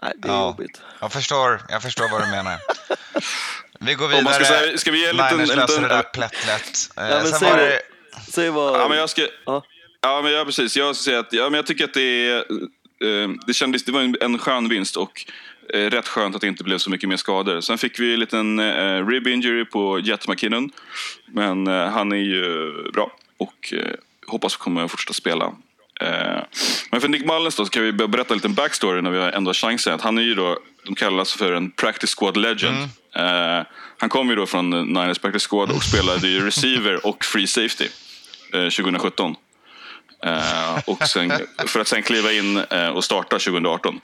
D: nej, det är
E: Ja.
D: jobbigt.
E: Jag förstår, jag förstår vad du menar. Vi går vidare.
A: man ska säga- ska vi ge en liten-
E: Niners
A: en
E: löser det där plätt lätt. Eh,
D: Ja, men säg
E: det...
D: Säg vad...
A: Ja, men jag ska...
D: Ja.
A: Ja, men ja, precis. Jag ska säga att ja, men jag tycker att det är... Eh, det kändes... Det var en, en skön vinst och eh, rätt skönt att det inte blev så mycket mer skador. Sen fick vi en liten eh, rib injury på Jet McKinnon. Men eh, han är ju bra och eh, hoppas kommer att fortsätta spela. Eh, men för Nick Mullins då så kan vi berätta en liten backstory när vi ändå har chansen. Att han är ju då, de kallas för en practice squad legend. Eh, han kom ju då från Niners practice squad och spelade ju receiver och free safety eh, 2017. Eh, och sen, för att sen kliva in och starta 2018.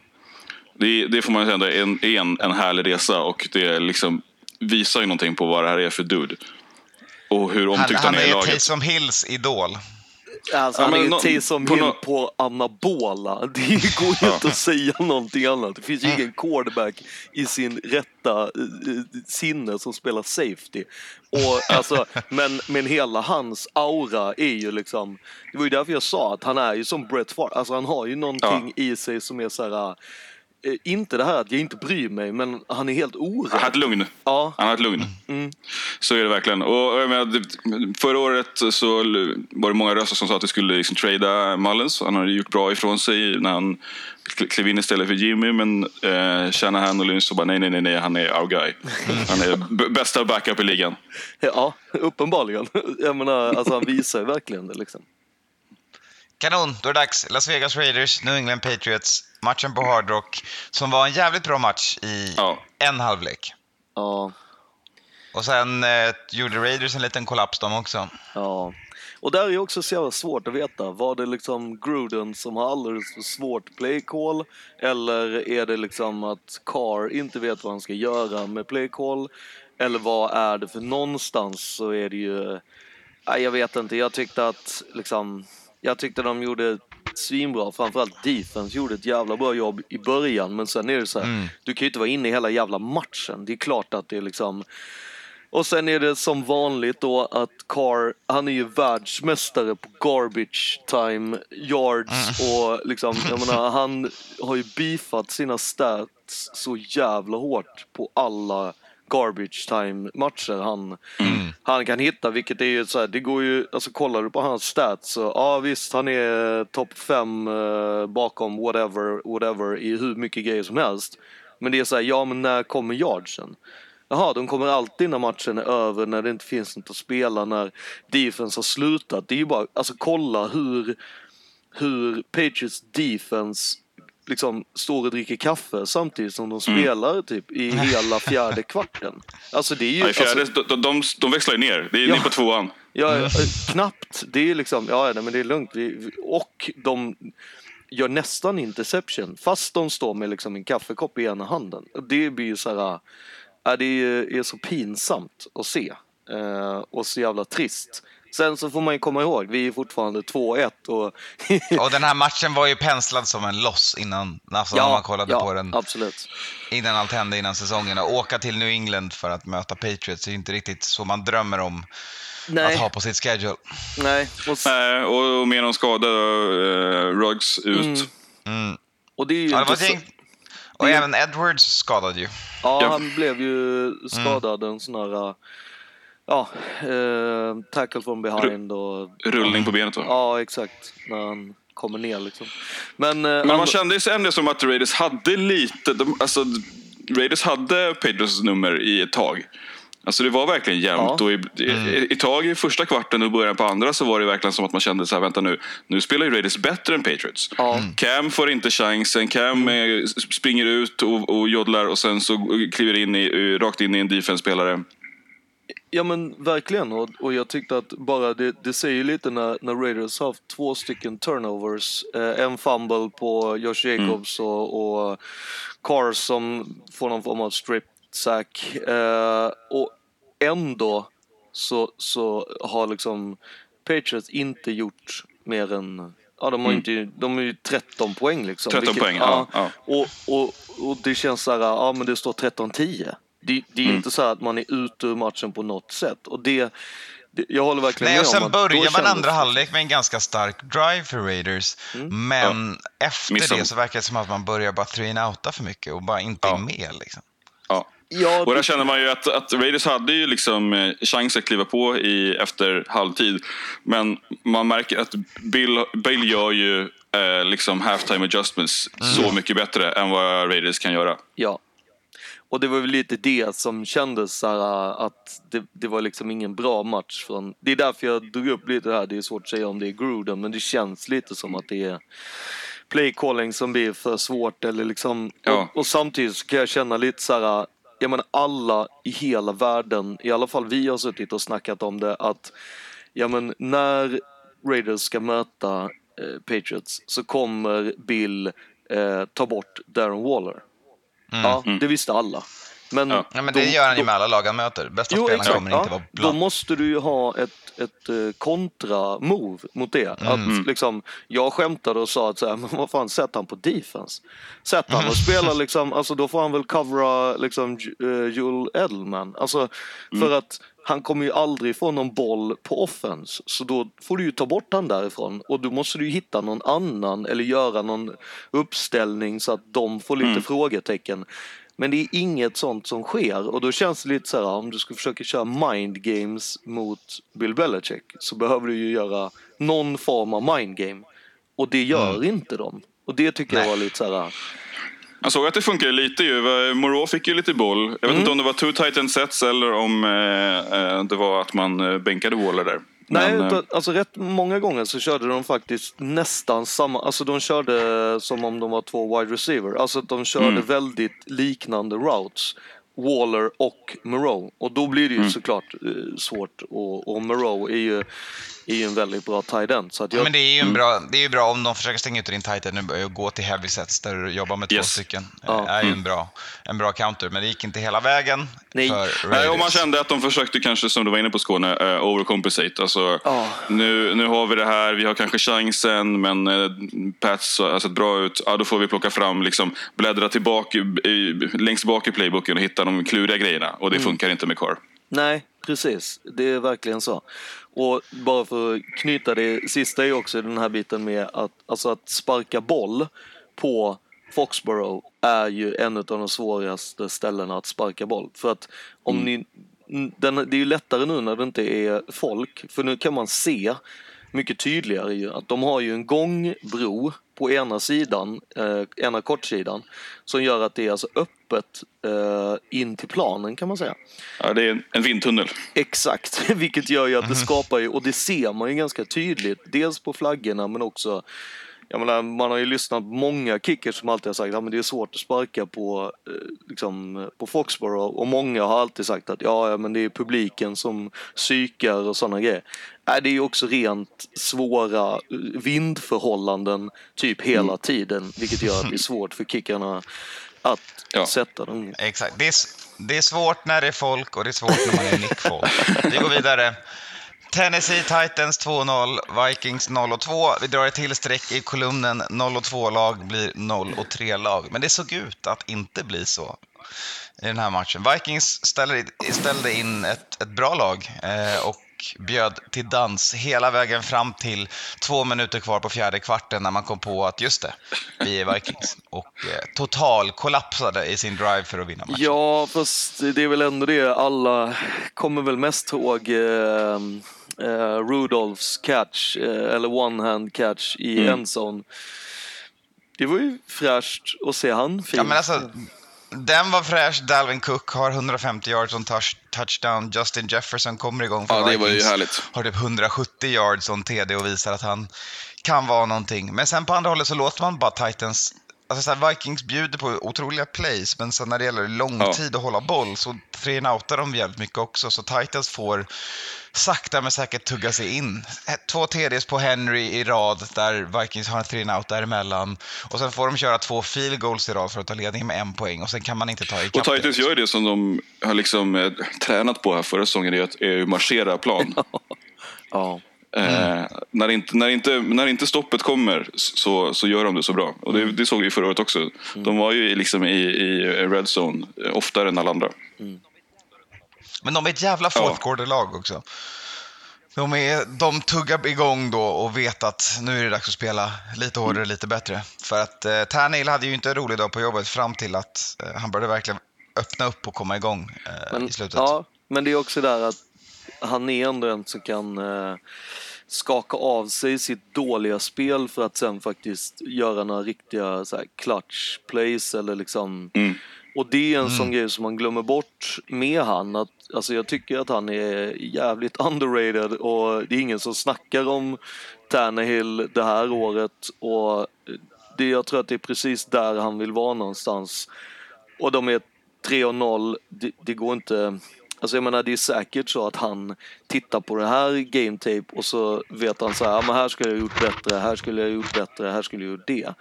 A: Det, det får man säga ändå är en, är en, en härlig resa och det liksom visar ju någonting på vad det här är för dude. Och hur
E: Han,
A: omtyckt han,
E: han
A: är i
E: är
A: laget.
E: Taysom Hills idol.
D: Alltså,
A: Ja,
D: han är ju
A: nå-
D: Taysom
A: på
D: Hill
A: nå-
D: på anabola. Det går ju inte att säga någonting annat. Det finns ju ingen quarterback i sin rätta eh, eh, sinne som spelar safety. Och, alltså, men, men hela hans aura är ju liksom... Det var ju därför jag sa att han är ju som Brett Favre. Alltså han har ju någonting i sig som är så här... eh, Inte det här att jag inte bryr mig, men han är helt orädd.
A: Han har ett lugn.
D: Ja.
A: Han har ett lugn. Så är det verkligen. Och, jag menar, förra året så var det många röster som sa att det skulle liksom trada Mullins. Han har gjort bra ifrån sig när han klev in istället för Jimmy. Men eh, Shanahan och Lynch så bara nej, nej, nej, nej, han är our guy. Han är bästa backup i ligan.
D: Ja, uppenbarligen. Jag menar, alltså han visar verkligen det liksom.
E: Kanon, då är det dags. Las Vegas Raiders, New England Patriots. Matchen på Hard Rock, som var en jävligt bra match i
A: Ja.
E: en halvlek.
D: Ja,
E: Och sen eh, gjorde Raiders en liten kollaps de också.
D: ja. Och där är ju också så jävla svårt att veta. Var det liksom Gruden som har alldeles för svårt play call? Eller är det liksom att Carr inte vet vad han ska göra med play call? Eller vad är det? För någonstans så är det ju... Jag vet inte. Jag tyckte att liksom... Jag tyckte de gjorde svinbra. Framförallt defense gjorde ett jävla bra jobb i början. Men sen är det så här, du kan ju inte vara inne i hela jävla matchen. Det är klart att det är liksom... Och sen är det som vanligt då att Carr, han är ju världsmästare på garbage time yards och liksom, jag menar, han har ju beefat sina stats så jävla hårt på alla garbage time matcher han, han kan hitta, vilket är ju så här, det går ju, alltså kollar du på hans stats så ja visst han är topp fem eh, bakom whatever, whatever i hur mycket grejer som helst. Men det är så här, ja men när kommer yardsen? Jaha, de kommer alltid när matchen är över, när det inte finns något att spela, när defense har slutat. Det är ju bara, alltså kolla hur, hur Patriots defense liksom står och dricker kaffe samtidigt som de
A: Mm.
D: spelar typ i hela fjärde kvarten. Alltså det är ju...
A: I fjärde,
D: alltså,
A: de, de, de växlar ju ner. Det är
D: Ja.
A: ni på tvåan.
D: Ja, eh, knappt. Det är liksom, ja nej, men det är lugnt. Och de gör nästan interception fast de står med liksom en kaffekopp i ena handen. Det blir ju så här, ja, det är, är så pinsamt att se. Eh, och så jävla trist. Sen så får man ju komma ihåg, vi är fortfarande 2-1 och...
E: Och den här matchen var ju penslad som en loss innan, alltså när man kollade
D: ja,
E: på den
D: absolut.
E: innan allt hände innan säsongen. Och åka till New England för att möta Patriots är ju inte riktigt så man drömmer om
D: Nej,
E: att ha på sitt schedule.
D: nej. Och,
A: Nej, och, och med någon skada, uh, Ruggs ut.
E: Mm.
D: och det är ju
E: Ja,
D: inte så-.
E: Och även Edwards skadade ju.
D: Ja,
A: Ja.
D: han blev ju skadad. En sån här... Ja, eh, tackle from behind och...
A: Rullning på benet va?
D: Ja, exakt. När han kommer ner liksom. Men... eh,
A: Men man
D: han-
A: kände ju ändå som att Raiders hade lite, de, alltså Raiders hade Pedros nummer i ett tag. Alltså det var verkligen jämnt
D: Ja.
A: och i, i, i tag i första kvarten och början på andra så var det verkligen som att man kände så här, vänta nu, nu spelar ju Raiders bättre än Patriots.
D: Ja.
A: Cam får inte chansen, Cam eh, springer ut och, och joddlar och sen så kliver in i, rakt in i en defense-spelare.
D: Ja men verkligen och, och jag tyckte att bara det, det säger lite när, när Raiders har haft två stycken turnovers. Eh, en fumble på Josh Jacobs och, och Carr som får någon form av strip sack. Eh, och ändå så, så har liksom Patriots inte gjort mer än Ja, de har, inte, de är ju 13 poäng liksom.
A: 13 poäng, ja, ja.
D: Och, och, och det känns så här, ja men det står 13-10. Det, det är
A: Mm.
D: inte så att man är ute ur matchen på något sätt. Och det, det jag håller verkligen
E: Nej,
D: med
E: och
D: om
E: sen börjar man
D: kändes
E: andra halvlek med en ganska stark drive för Raiders. Men efter
A: Missar-
E: det så verkar det som att man börjar bara three and outa för mycket och bara inte är
A: Ja.
E: med. Liksom.
A: Ja.
D: Ja,
A: Och där känner man ju att, att Raiders hade ju liksom eh, chans att kliva på i, efter halvtid. Men man märker att Bill, Bill gör ju eh, liksom halftime adjustments så mycket bättre än vad Raiders kan göra.
D: ja. Och det var väl lite det som kändes så här, att det, det var liksom ingen bra match. Från, det är därför jag drog upp lite här. Det är svårt att säga om det är Gruden, men det känns lite som att det är play calling som blir för svårt. Eller liksom,
A: Ja.
D: och, och samtidigt så kan jag känna lite så här, jag menar alla i hela världen, i alla fall vi har suttit och snackat om det, att ja, men när Raiders ska möta eh, Patriots så kommer Bill eh, ta bort Darren Waller. Ja, det visste alla. Men,
A: Ja.
E: Ja, men
D: då-
E: det gör han ju
D: då-
E: med alla lag han möter. Bästa
D: Jo,
E: spelaren
D: exakt.
E: kommer
D: Ja.
E: inte vara
D: Då
E: bland.
D: måste du ju ha ett, ett eh, kontra-move mot det. Att, liksom, jag skämtade och sa att så här, men vad fan, sätt han på defense. Sätt han och spela liksom, alltså då får han väl covera liksom uh, Joel Edelman. Alltså, för att han kommer ju aldrig få någon boll på offense. Så då får du ju ta bort han därifrån. Och då måste du ju hitta någon annan eller göra någon uppställning så att de får lite frågetecken. Men det är inget sånt som sker och då känns det lite så här om du ska försöka köra mind games mot Bill Belichick så behöver du ju göra någon form av mind game och det gör inte de. Och det tycker jag
E: Nej.
D: var lite så här.
A: Jag såg att det funkade lite ju. Moreau fick ju lite boll. Jag vet inte om det var two tight end sets eller om eh, eh, det var att man eh, bänkade Waller där.
D: Nej,
A: Men, eh,
D: utan, alltså rätt många gånger så körde de faktiskt nästan samma, alltså de körde som om de var två wide receiver. Alltså att de körde väldigt liknande routes. Waller och Moreau. Och då blir det ju såklart eh, svårt. Och, och Moreau är ju, är ju en väldigt bra tight end. Så att
E: Ja,
D: jag,
E: men det är ju en bra, det är ju bra om de försöker stänga ut din tight end nu och gå till heavy sets där du jobbar med två
A: Yes.
E: stycken.
D: Ja.
E: Det är ju en bra, en bra counter, men det gick inte hela vägen
D: Nej.
E: för
A: Nej, och man kände att de försökte kanske, som du var inne på Skåne, uh, overcompensate. Alltså,
D: Ja.
A: nu, nu har vi det här, vi har kanske chansen, men uh, Pats har sett bra ut. Ja, då får vi plocka fram, liksom, bläddra tillbaka, i, längst bak i playbooken och hitta de kluriga grejerna. Och det
D: Mm.
A: funkar inte med Carr.
D: Nej, precis. Det är verkligen så. Och bara för att knyta det sista är också den här biten med att, alltså att sparka boll på Foxborough är ju en av de svåraste ställena att sparka boll. För att om ni, den, det är ju lättare nu när det inte är folk, för nu kan man se mycket tydligare ju att de har ju en gångbro på ena sidan, eh, ena kortsidan, som gör att det är alltså öppet eh, in till planen kan man säga.
A: Ja, det är en, vindtunnel.
D: Exakt, vilket gör ju att det skapar ju, och det ser man ju ganska tydligt, dels på flaggorna men också jag menar, man har ju lyssnat på många kickers som alltid har sagt att ja, det är svårt att sparka på, eh, liksom, på Foxborough och många har alltid sagt att ja, ja men det är publiken som psykar och sådana grejer. Nej, det är ju också rent svåra eh, vindförhållanden typ hela tiden vilket gör att det är svårt för kickarna att
A: Ja.
D: sätta dem.
E: Exakt. Det är, det är svårt när det är folk och det är svårt när man är Nick Folk. Vi går vidare. Tennessee Titans 2-0, Vikings 0-2. Vi drar ett till streck i kolumnen. 0-2-lag blir 0-3-lag. Men det såg ut att inte bli så i den här matchen. Vikings ställde, in ett, ett bra lag eh, och bjöd till dans hela vägen fram till två minuter kvar på fjärde kvarten när man kom på att just det, vi är Vikings. Och eh, total kollapsade i sin drive för att vinna matchen.
D: Ja, fast det är väl ändå det alla kommer väl mest ihåg eh, eh, Rudolphs catch, eh, eller one-hand catch i
A: Mm.
D: endzone. Det var ju fräscht att se han fin.
E: Ja, men alltså, den var fräsch. Dalvin Cook har 150 yards on touch, touchdown. Justin Jefferson kommer igång för
A: Ja, det var ju härligt.
E: Har typ 170 yards on TD och visar att han kan vara någonting. Men sen på andra hållet så låter man bara Titans... Alltså så här, Vikings bjuder på otroliga plays, men sen när det gäller lång
A: Ja.
E: tid att hålla boll så three-outar de jävligt mycket också. Så Titans får sakta men säkert tugga sig in. Två TDs på Henry i rad där Vikings har en three-out däremellan. Och sen får de köra två field goals i rad för att ta ledningen med en poäng och sen kan man inte ta ikapp
A: Och
E: det.
A: Titans gör det som de har liksom, eh, tränat på här förra säsongen, det är att att marschera plan.
D: ja.
A: Eh, när, inte, när, inte, när inte stoppet kommer så, så gör de det så bra. Och det, det såg vi förra året också. De var ju liksom i, i red zone eh, oftare än alla andra.
E: Men de är ett jävla fourth quarter-lag också. De, är, de tuggar igång då och vet att nu är det dags att spela lite hårdare, lite bättre. För att eh, Tannehill hade ju inte en rolig dag på jobbet fram till att eh, han började verkligen öppna upp och komma igång eh,
D: Men,
E: i slutet.
D: ja, men det är också där att han är ändå en som kan eh, skaka av sig sitt dåliga spel för att sen faktiskt göra några riktiga så här, clutch plays eller liksom
A: Mm.
D: Och det är en sån grej som man glömmer bort med han. Att, alltså jag tycker att han är jävligt underrated och det är ingen som snackar om Tannehill det här året. Och det, jag tror att det är precis där han vill vara någonstans. Och de är 3-0, det, det går inte... Alltså jag menar det är säkert så att han tittar på det här game tape och så vet han så här, ja, men här skulle jag gjort bättre, här skulle jag gjort bättre, här skulle jag gjort det.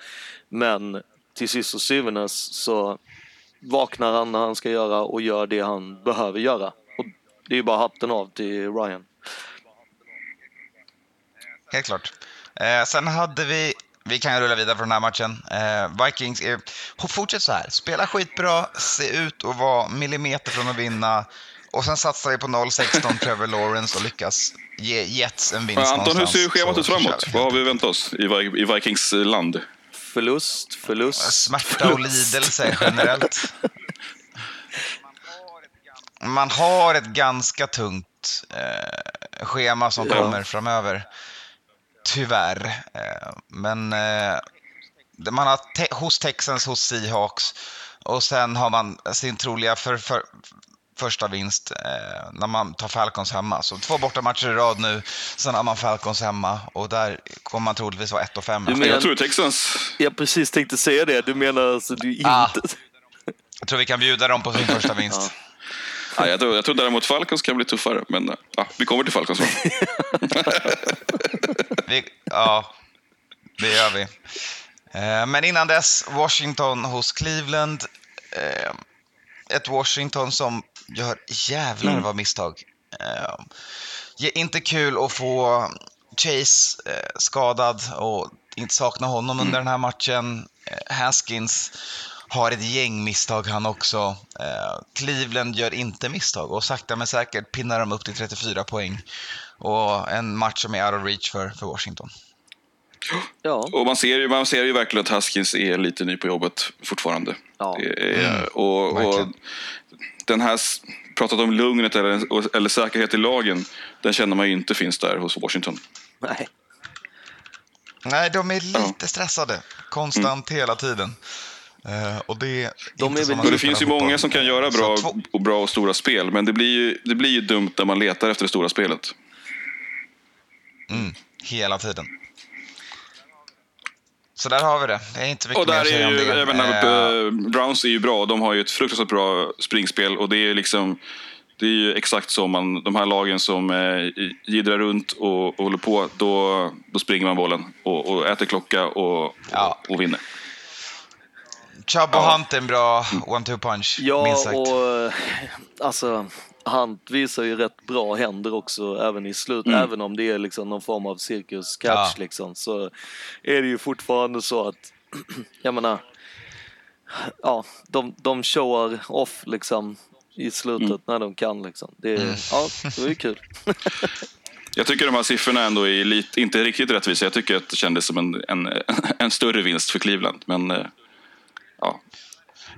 D: Men till sist och syvende så vaknar han när han ska göra och gör det han behöver göra. Och det är ju bara hatten av till Ryan.
E: Helt klart. Eh, sen hade vi, vi kan ju rulla vidare från den här matchen. Eh, Vikings är, fortsätt så här, spela skitbra, se ut och vara millimeter från att vinna. Och sen satsar vi på 0-16 Trevor Lawrence och lyckas ge Jets en vinst
A: Men Anton, hur
E: någonstans.
A: ser schemat ut framåt? Vad har vi väntat oss i, i Vikings land?
D: Förlust, förlust,
E: Smärta och
D: förlust.
E: lidelse generellt. Man har ett ganska tungt eh, schema som
D: Ja.
E: kommer framöver. Tyvärr. Eh, men eh, man har te- hos Texans, hos Seahawks och sen har man sin troliga för, för, första vinst eh, när man tar Falcons hemma. Så två bortamatcher i rad nu, sen har man Falcons hemma och där kommer man troligtvis vara 1 och 5.
D: Du men-
A: Jag tror Texans...
D: Jag precis tänkte säga det, du menar alltså du inte...
E: Ah. Jag tror vi kan bjuda dem på sin första vinst.
A: Ja, jag, tror, jag tror däremot Falcons kan bli tuffare, men eh, ja, vi kommer till Falcons.
E: Vi, ja, det gör vi. Eh, Men innan dess, Washington hos Cleveland. Eh, Ett Washington som gör jävlar vad misstag. Eh, Inte kul att få Chase eh, skadad och inte sakna honom under den här matchen. Eh, Haskins har ett gäng misstag han också. Eh, Cleveland gör inte misstag och sakta men säkert pinnar de upp till 34 poäng. Och en match som är out of reach för, för Washington.
D: Ja,
A: Och man ser, ju, man ser ju verkligen att Haskins är lite ny på jobbet fortfarande.
D: Ja.
A: Det är, och, och
E: verkligen.
A: Den här, pratat om lugnet eller, eller säkerhet i lagen, den känner man ju inte finns där hos Washington.
D: nej.
E: Nej, de är lite
A: Ja.
E: stressade konstant hela tiden. Eh, och det är
D: De är väl-
A: Och det finns ju många
E: fotboll.
A: som kan göra bra och, bra och stora spel, men det blir, ju, det blir ju dumt när man letar efter det stora spelet.
E: Mm, hela tiden. Så där har vi det. Det är inte mycket
A: Och
E: mer
A: där
E: att säga
A: är
E: om det.
A: även
E: Eh,
A: uh, Browns är ju bra. De har ju ett fruktansvärt bra springspel och det är liksom det är ju exakt så man, de här lagen som eh, gidrar runt och, och håller på, då, då springer man bollen och, och äter klocka och,
E: Ja.
A: och, och vinner.
E: Chubb och Hunt är en bra one-two punch,
D: Ja,
E: minst sagt.
D: och eh, alltså, han visar ju rätt bra händer också även i slut.
A: Mm.
D: Även om det är liksom någon form av cirkus-catch
E: Ja.
D: liksom, så är det ju fortfarande så att, jag menar, ja, de, de showar off liksom i slutet
A: Mm.
D: när de kan liksom. Det, är- Ja, det var ju kul.
A: Jag tycker de här siffrorna ändå är lite, inte riktigt rättvisa. Jag tycker att det kändes som en, en, en större vinst för Cleveland. Men eh, ja,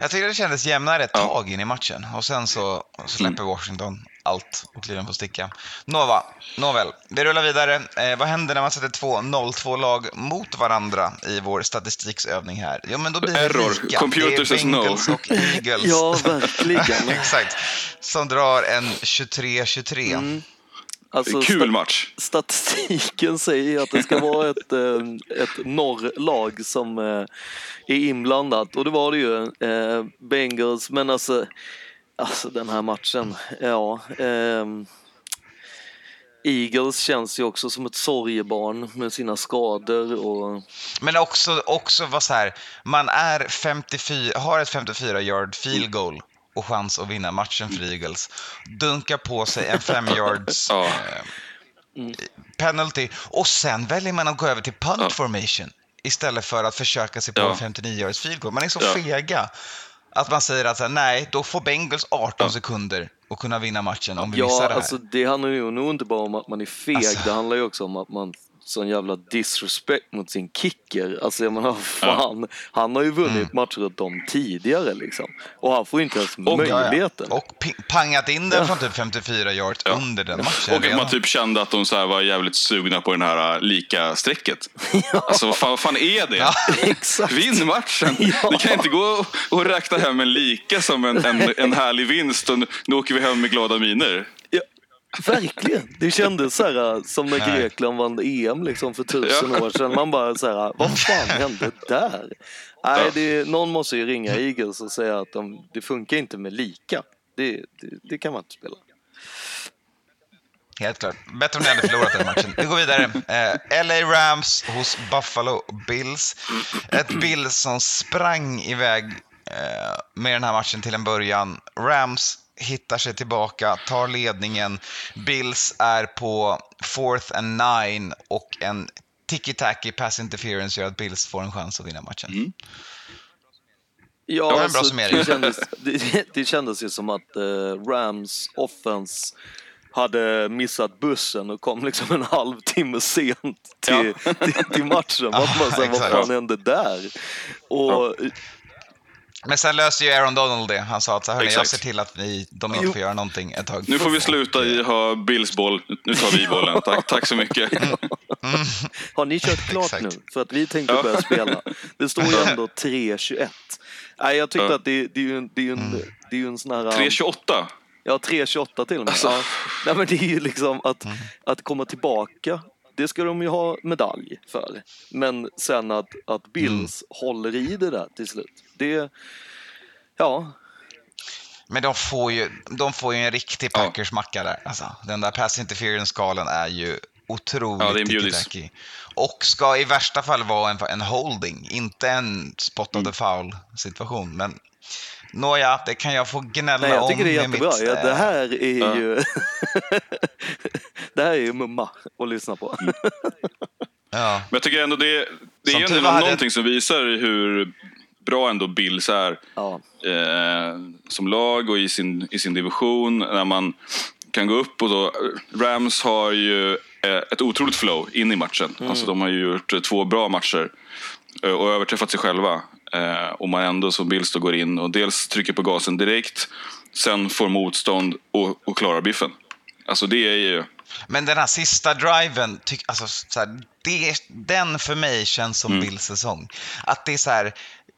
E: Jag tycker det kändes jämnare ett
A: Ja.
E: tag in i matchen och sen så släpper Washington allt och Cleveland får sticka. Nova, nåväl, vi rullar vidare. Eh, vad händer när man sätter två 0-2 lag mot varandra i vår statistiksövning här? Jo, men då blir det
A: Error.
E: lika.
A: Computer
E: det är
A: says no.
E: Bengals och Eagles.
D: Ja, verkligen.
E: Exakt. Som drar en 23-23.
D: Mm. Alltså,
A: kul match.
D: Statistiken säger att det ska vara ett, eh, ett norrlag som eh, är inblandat och det var det ju. Eh, Bengals, men alltså, alltså den här matchen, ja. ehm, Eagles känns ju också som ett sorgebarn med sina skador och
E: Men också, också var så här, man är 54, har ett 54 yard field goal och chans att vinna matchen för Eagles. Dunkar på sig en 5 yards eh, penalty och sen väljer man att gå över till punt formation istället för att försöka sig på
A: Ja.
E: en 59 yards field goal. Man är så
A: Ja.
E: fega att man säger att så här, nej, då får Bengals 18
A: Ja.
E: sekunder att kunna vinna matchen om vi missar
D: Ja,
E: det här.
D: alltså det handlar ju nog inte bara om att man är feg,
E: Alltså.
D: det handlar ju också om att man sån jävla disrespect mot sin kicker. Alltså jag menar, fan, han har ju vunnit
E: Mm.
D: matcher åt dem tidigare liksom. Och han får inte ens
E: Och-
D: möjligheten.
E: Och pi- pangat in den från typ 54 yards
A: Ja.
E: under den matchen.
A: Och att man typ kände att de så här var jävligt sugna på det här äh, lika-strecket. Alltså vad fan, vad fan är det?
E: Ja.
D: Exakt.
A: Vinn matchen!
D: Ja.
A: Du kan inte gå och, och räkna hem en lika som en, en, en härlig vinst och nu, nu åker vi hem med glada miner.
D: Verkligen. Det kändes så här, som när
E: Nej.
D: Grekland vann EM liksom, för tusen
A: Ja.
D: år sedan. Man bara så här, vad fan hände där? Nej, det, någon måste ju ringa Eagles och säga att de, det funkar inte med lika. Det, det, det kan man inte spela.
E: Helt klart. Bättre om ni hade förlorat den matchen. Vi går vidare. Eh, LA Rams hos Buffalo Bills. Ett Bills som sprang iväg eh, med den här matchen till en början. Rams hittar sig tillbaka, tar ledningen. Bills är på fourth and nine och en tiki-taki pass interference gör att Bills får en chans att vinna matchen.
D: Ja,
E: Det var en
D: alltså,
E: bra summering.
D: det, kändes, det, det kändes ju som att eh, Rams offense hade missat bussen och kom liksom en halvtimme sent till, till, till matchen. Man bara, så här, vad fan hände där? Och
E: Men sen löste ju Aaron Donald det. Han sa att så här, "Hörni, jag ser till att vi, de inte får göra någonting ett tag.
A: Nu får vi sluta i ha Bills boll. Nu tar vi bollen. Tack, tack så mycket.
D: har ni kört klart
E: Exakt.
D: nu? För att vi tänkte
A: Ja.
D: börja spela. Det står ju ändå 3-21. Nej, jag tyckte
A: Ja.
D: att det, det är ju en, det är ju en, det är ju en sån här...
A: 3.28.
D: Ja, 3.28 till och med.
A: Alltså.
D: Ja. Nej, men det är ju liksom att, att komma tillbaka, det ska de ju ha medalj för. Men sen att, att Bills håller i det där till slut. Det, ja,
E: Men de får ju, de får ju en riktig Packers-macka där. Alltså, den där pass interference-skalen är ju otroligt
A: Ja, det är en bjudis.
E: Och ska i värsta fall vara en, en holding, inte en spot
A: Mm.
E: of the foul-situation. Men nåja, det kan jag få gnälla
D: nej, jag tycker
E: om
D: det är jättebra.
E: mitt,
D: Ja, det
E: eh,
D: här är
A: Ja.
D: ju... det här är ju mumma att lyssna på.
E: Ja.
A: Men jag tycker ändå det, det är ändå någonting som visar hur bra ändå Bills är
D: Ja,
A: eh, som lag och i sin, i sin division. När man kan gå upp och då... Rams har ju eh, ett otroligt flow in i matchen. Alltså de har ju gjort eh, två bra matcher eh, och överträffat sig själva. Eh, och man ändå som Bills då går in och dels trycker på gasen direkt, sen får motstånd och, och klarar biffen. Alltså det är ju...
E: Men den här sista driven, tyck, alltså, så här, det, den för mig känns som
A: Mm.
E: Bills säsong. Att det är så här,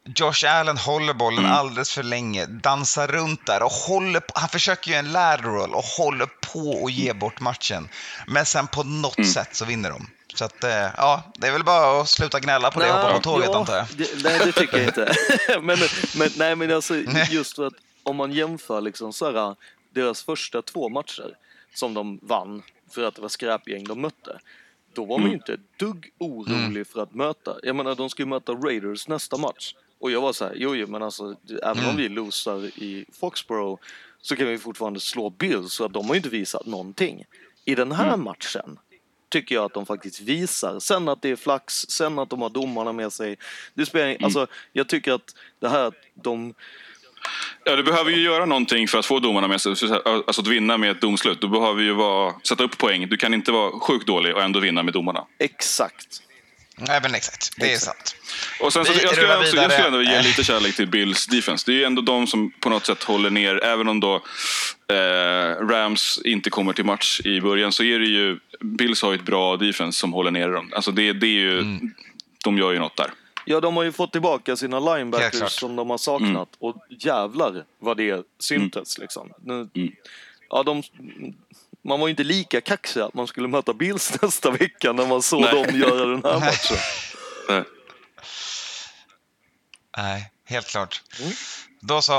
E: Josh Allen håller bollen
A: Mm.
E: alldeles för länge, dansar runt där och håller på, han försöker ju en lateral och håller på att ge bort matchen. Men sen på något
A: Mm.
E: sätt så vinner de. Så att, eh, ja, det är väl bara att sluta gnälla på det och hoppa på tåget
D: ja,
E: antar jag.
D: Det, nej, det tycker jag inte. men, men, nej, men alltså just för att om man jämför liksom så här, deras första två matcher som de vann för att det var skräpgäng de mötte. Då var man ju inte ett dugg orolig för att möta. Jag menar, de ska ju möta Raiders nästa match. Och jag var så här, jo, jo men alltså, även om vi losar i Foxborough så kan vi fortfarande slå Bills, så att de har ju inte visat någonting. I den här matchen tycker jag att de faktiskt visar. Sen att det är flax, sen att de har domarna med sig. Det spelar, alltså, jag tycker att det här att de...
A: Ja, du behöver ju göra någonting för att få domarna med sig. Alltså att vinna med ett domslut. Du behöver ju vara, sätta upp poäng. Du kan inte vara sjukt dålig och ändå vinna med domarna.
D: Exakt.
E: Nej, men exakt. Det är sant.
A: Och sen så,
E: Vi
A: jag skulle också, jag skulle ändå ge
E: Eh.
A: lite kärlek till Bills defense. Det är ju ändå de som på något sätt håller ner, även om då eh, Rams inte kommer till match i början, så är det ju, Bills har ju ett bra defense som håller ner dem. Alltså det, det är ju,
E: Mm.
A: de gör ju något där.
D: Ja, de har ju fått tillbaka sina linebackers som de har saknat. Och jävlar vad det syntes liksom. Nu, Ja, de, man var ju inte lika kaxig att man skulle möta Bills nästa vecka när man såg
A: Nej.
D: dem göra den här matchen.
A: Eh,
E: Nej, helt klart. Då så.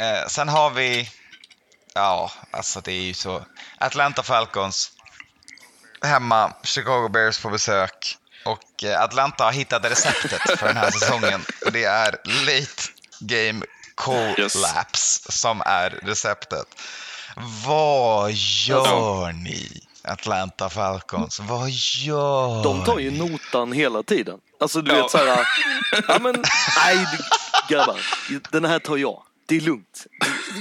E: Eh, sen har vi... Ja, alltså det är ju så. Atlanta Falcons hemma, Chicago Bears på besök. Och eh, Atlanta har hittat receptet för den här säsongen. Och det är late game collapse som är receptet. Vad gör ni, Atlanta Falcons? Vad gör
D: De tar ju notan hela tiden. Alltså du
A: Ja.
D: vet såhär, ja men nej grabbar, den här tar jag. Det är lugnt.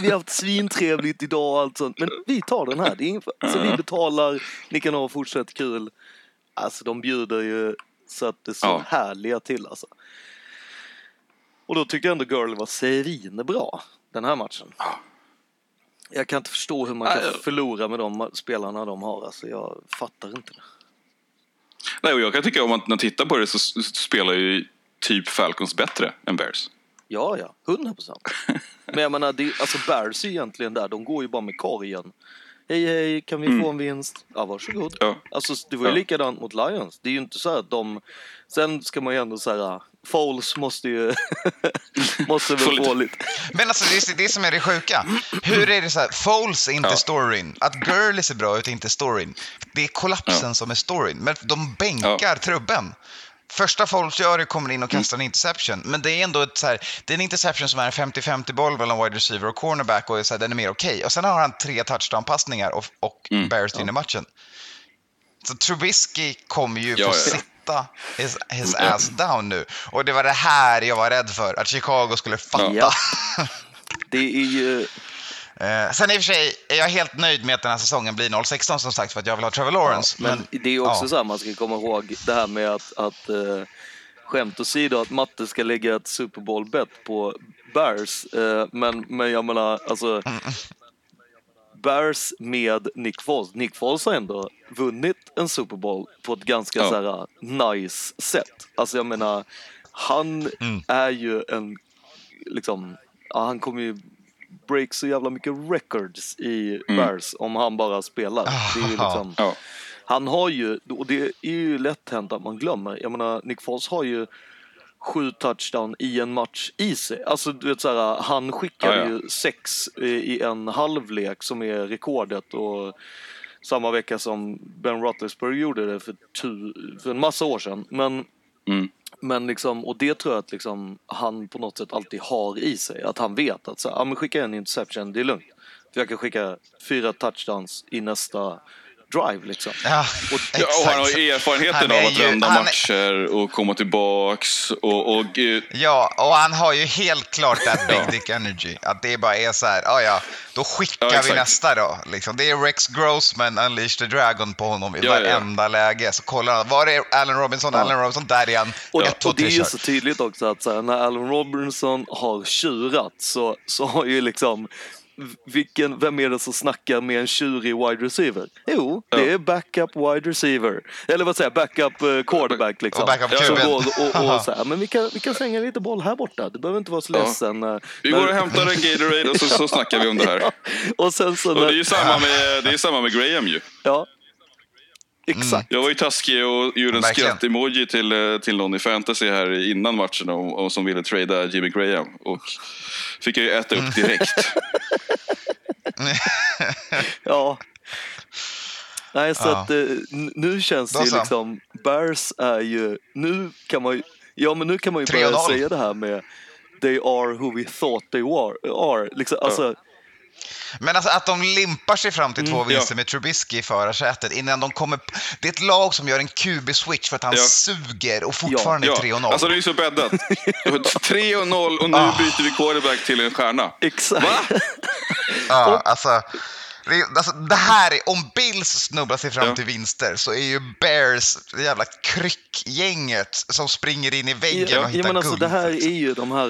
D: Vi har haft svintrevligt idag och allt sånt. Men vi tar den här. Det är ingen, alltså, vi betalar, ni kan ha fortsatt kul. Alltså de bjuder ju så att det står
A: Ja.
D: härliga till alltså. Och då tycker jag ändå Girl var svinbra den här matchen. Jag kan inte förstå hur man kan
A: Nej.
D: förlora med de spelarna de har. Alltså jag fattar inte det.
A: Nej, och jag kan tycka om man, när man tittar på det så spelar ju typ Falcons bättre än Bears.
D: Ja, ja. Hundra procent. Men jag menar, det, alltså Bears är egentligen där. De går ju bara med korgen. Hej, hej, kan vi få en vinst? Ja, varsågod.
A: Ja.
D: Alltså, det var ju
A: Ja.
D: likadant mot Lions. Det är ju inte så att de... Sen ska man ju ändå säga, Foles måste ju... måste väl få lite...
E: Men alltså det är det som är det sjuka. Hur är det så här, Foles är inte
A: Ja.
E: storyn, att Gurley ser bra ut är inte storyn. Det är kollapsen som är storyn. Men de bänkar trubben. Första Foles gör är kommer in och kastar en interception, men det är ändå ett så här, det är en interception som är en 50-50 boll mellan wide receiver och cornerback och är så här, den är mer okej. Och sen har han tre touchdown-passningar och, och Bears vinner matchen. Så Trubisky kommer ju
A: Ja,
E: få
A: ja, ja.
E: sitta his, his ass down nu. Och det var det här jag var rädd för, att Chicago skulle fatta.
D: Ja. Det är ju...
E: Eh, sen i och för sig är jag helt nöjd med att den här säsongen blir 0-16 som sagt för att jag vill ha Trevor Lawrence.
D: Men det är också
E: ja.
D: så här, man ska komma ihåg det här med att, att eh, skämt åsido att Matte ska lägga ett Super Bowl-bet på Bears. Eh, men, men jag menar, alltså Bears med Nick Foles. Nick Foles har ändå vunnit en Super Bowl på ett ganska
A: Ja.
D: så här, nice sätt. Alltså jag menar, han
E: Mm.
D: är ju en, liksom, ja, han kommer ju break så jävla mycket records i Bears om han bara spelar. Det är ju liksom,
A: Ja.
D: han har ju, och det är ju lätt hänt att man glömmer. Jag menar, Nick Foles har ju sju touchdown i en match i sig. Alltså, du vet så här, han skickade
A: Ja, ja.
D: ju sex i- en halvlek som är rekordet och samma vecka som Ben Roethlisberger gjorde det för, tu, för en massa år sedan. Men,
A: Mm.
D: men liksom, och det tror jag att liksom, han på något sätt alltid har i sig. Att han vet att så ja, men skicka en interception, det är lugnt. För jag kan skicka fyra touchdowns i nästa drive liksom.
E: Ja,
D: Och-
A: Ja, och han har erfarenheten
E: Han
A: av att
E: ju-
A: vända matcher och komma tillbaks. Och, och, eh,
E: Ja, och han har ju helt klart that big dick energy. Att det bara är så här, ja ja, då skickar
A: Ja,
E: vi nästa då. Liksom, det är Rex Grossman, Unleash the Dragon på honom i
A: Ja,
E: varenda läge. Så kollar han, var är Allen Robinson? Allen Robinson, där är han.
D: Och,
E: Ett,
D: och det är ju så tydligt också att så här, när Allen Robinson har tjurat så, så har ju liksom vilken, vem är det som snackar med en tjurig wide receiver? Jo, det är backup wide receiver. Eller vad säger jag, backup eh, quarterback liksom.
E: Och backup
D: Som går och, och så här, men vi kan, vi kan slänga lite boll här borta. Du behöver inte vara så
A: Ja.
D: ledsen. eh,
A: vi går och hämtar en Gatorade och så, så snackar vi om det här.
D: och sen så...
A: Och det är ju samma med, det är samma med Graham ju.
D: Ja. exakt.
A: Jag var ju taskig och gjorde en skratt-emoji till, eh, till någon i fantasy här innan matchen och, och som ville trada Jimmy Graham. Och fick jag ju äta upp direkt.
D: Ja. Nej, så
E: Ja.
D: att eh, nu känns det ju liksom, Bears är ju, nu kan man ju, ja men nu kan man ju
E: 3-0.
D: börja säga det här med They are who we thought they were, are. Liksom, alltså,
E: Men alltså att de limpar sig fram till två vinster
A: ja.
E: med Trubisky i förarsätet innan de kommer... Det är ett lag som gör en QB-switch för att han
A: Ja.
E: suger och fortfarande är 3-0.
A: alltså det är ju så bäddat. 3-0 och nu
E: Ah.
A: byter vi quarterback till en stjärna.
D: exakt.
A: Va?
E: Ja, alltså, det, är- alltså, det här är, om Bills snubblar sig fram
A: Ja.
E: till vinster så är ju Bears det jävla kryckgänget som springer in i väggen
D: Ja,
E: och
D: ja,
E: hittar
D: men alltså,
E: guld.
D: det här
E: liksom.
D: är ju de här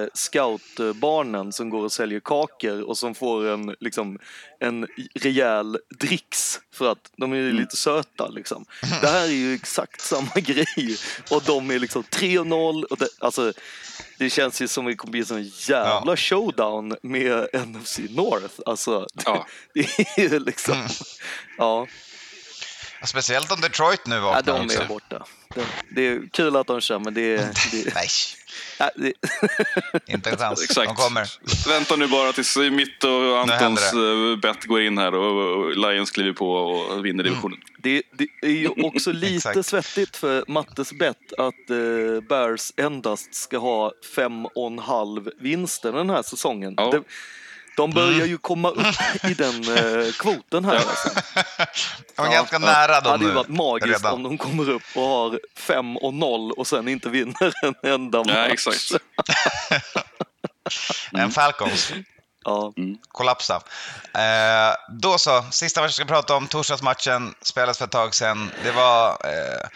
D: uh, scoutbarnen som går och säljer kakor och som får en, liksom, en rejäl dricks för att de är ju lite söta. Liksom. Det här är ju exakt samma grej och de är liksom 3-0 och det, alltså, det känns ju som att det kommer bli en sån jävla showdown med NFC North. Alltså,
A: Ja.
D: det är ju liksom, ja.
E: Speciellt om Detroit nu
D: ja,
E: vaknar
D: de
E: också.
D: är borta. Det, det är kul att de kör men det är... Det,
E: Nej,
D: ja, det,
E: inte en chans.
A: Exakt.
E: De kommer.
A: Vänta nu bara tills mitt och Antons eh, bett går in här och Lions kliver på och vinner divisionen.
D: Det, det är ju också lite svettigt för Mattes bett att eh, Bears endast ska ha fem och en halv vinster den här säsongen.
A: Ja.
D: De, de börjar ju komma upp i den eh, kvoten här. Alltså.
E: De är ganska nära
D: Det
E: dem
D: hade ju varit magiskt
E: redan.
D: om de kommer upp och har fem och noll och sen inte vinner en enda match.
A: Ja, exakt.
E: En Falcons.
D: Ja.
E: kollapsa. Eh, då så, sista matchen vi ska prata om, torsdagsmatchen, spelades för ett tag sedan. Det var eh,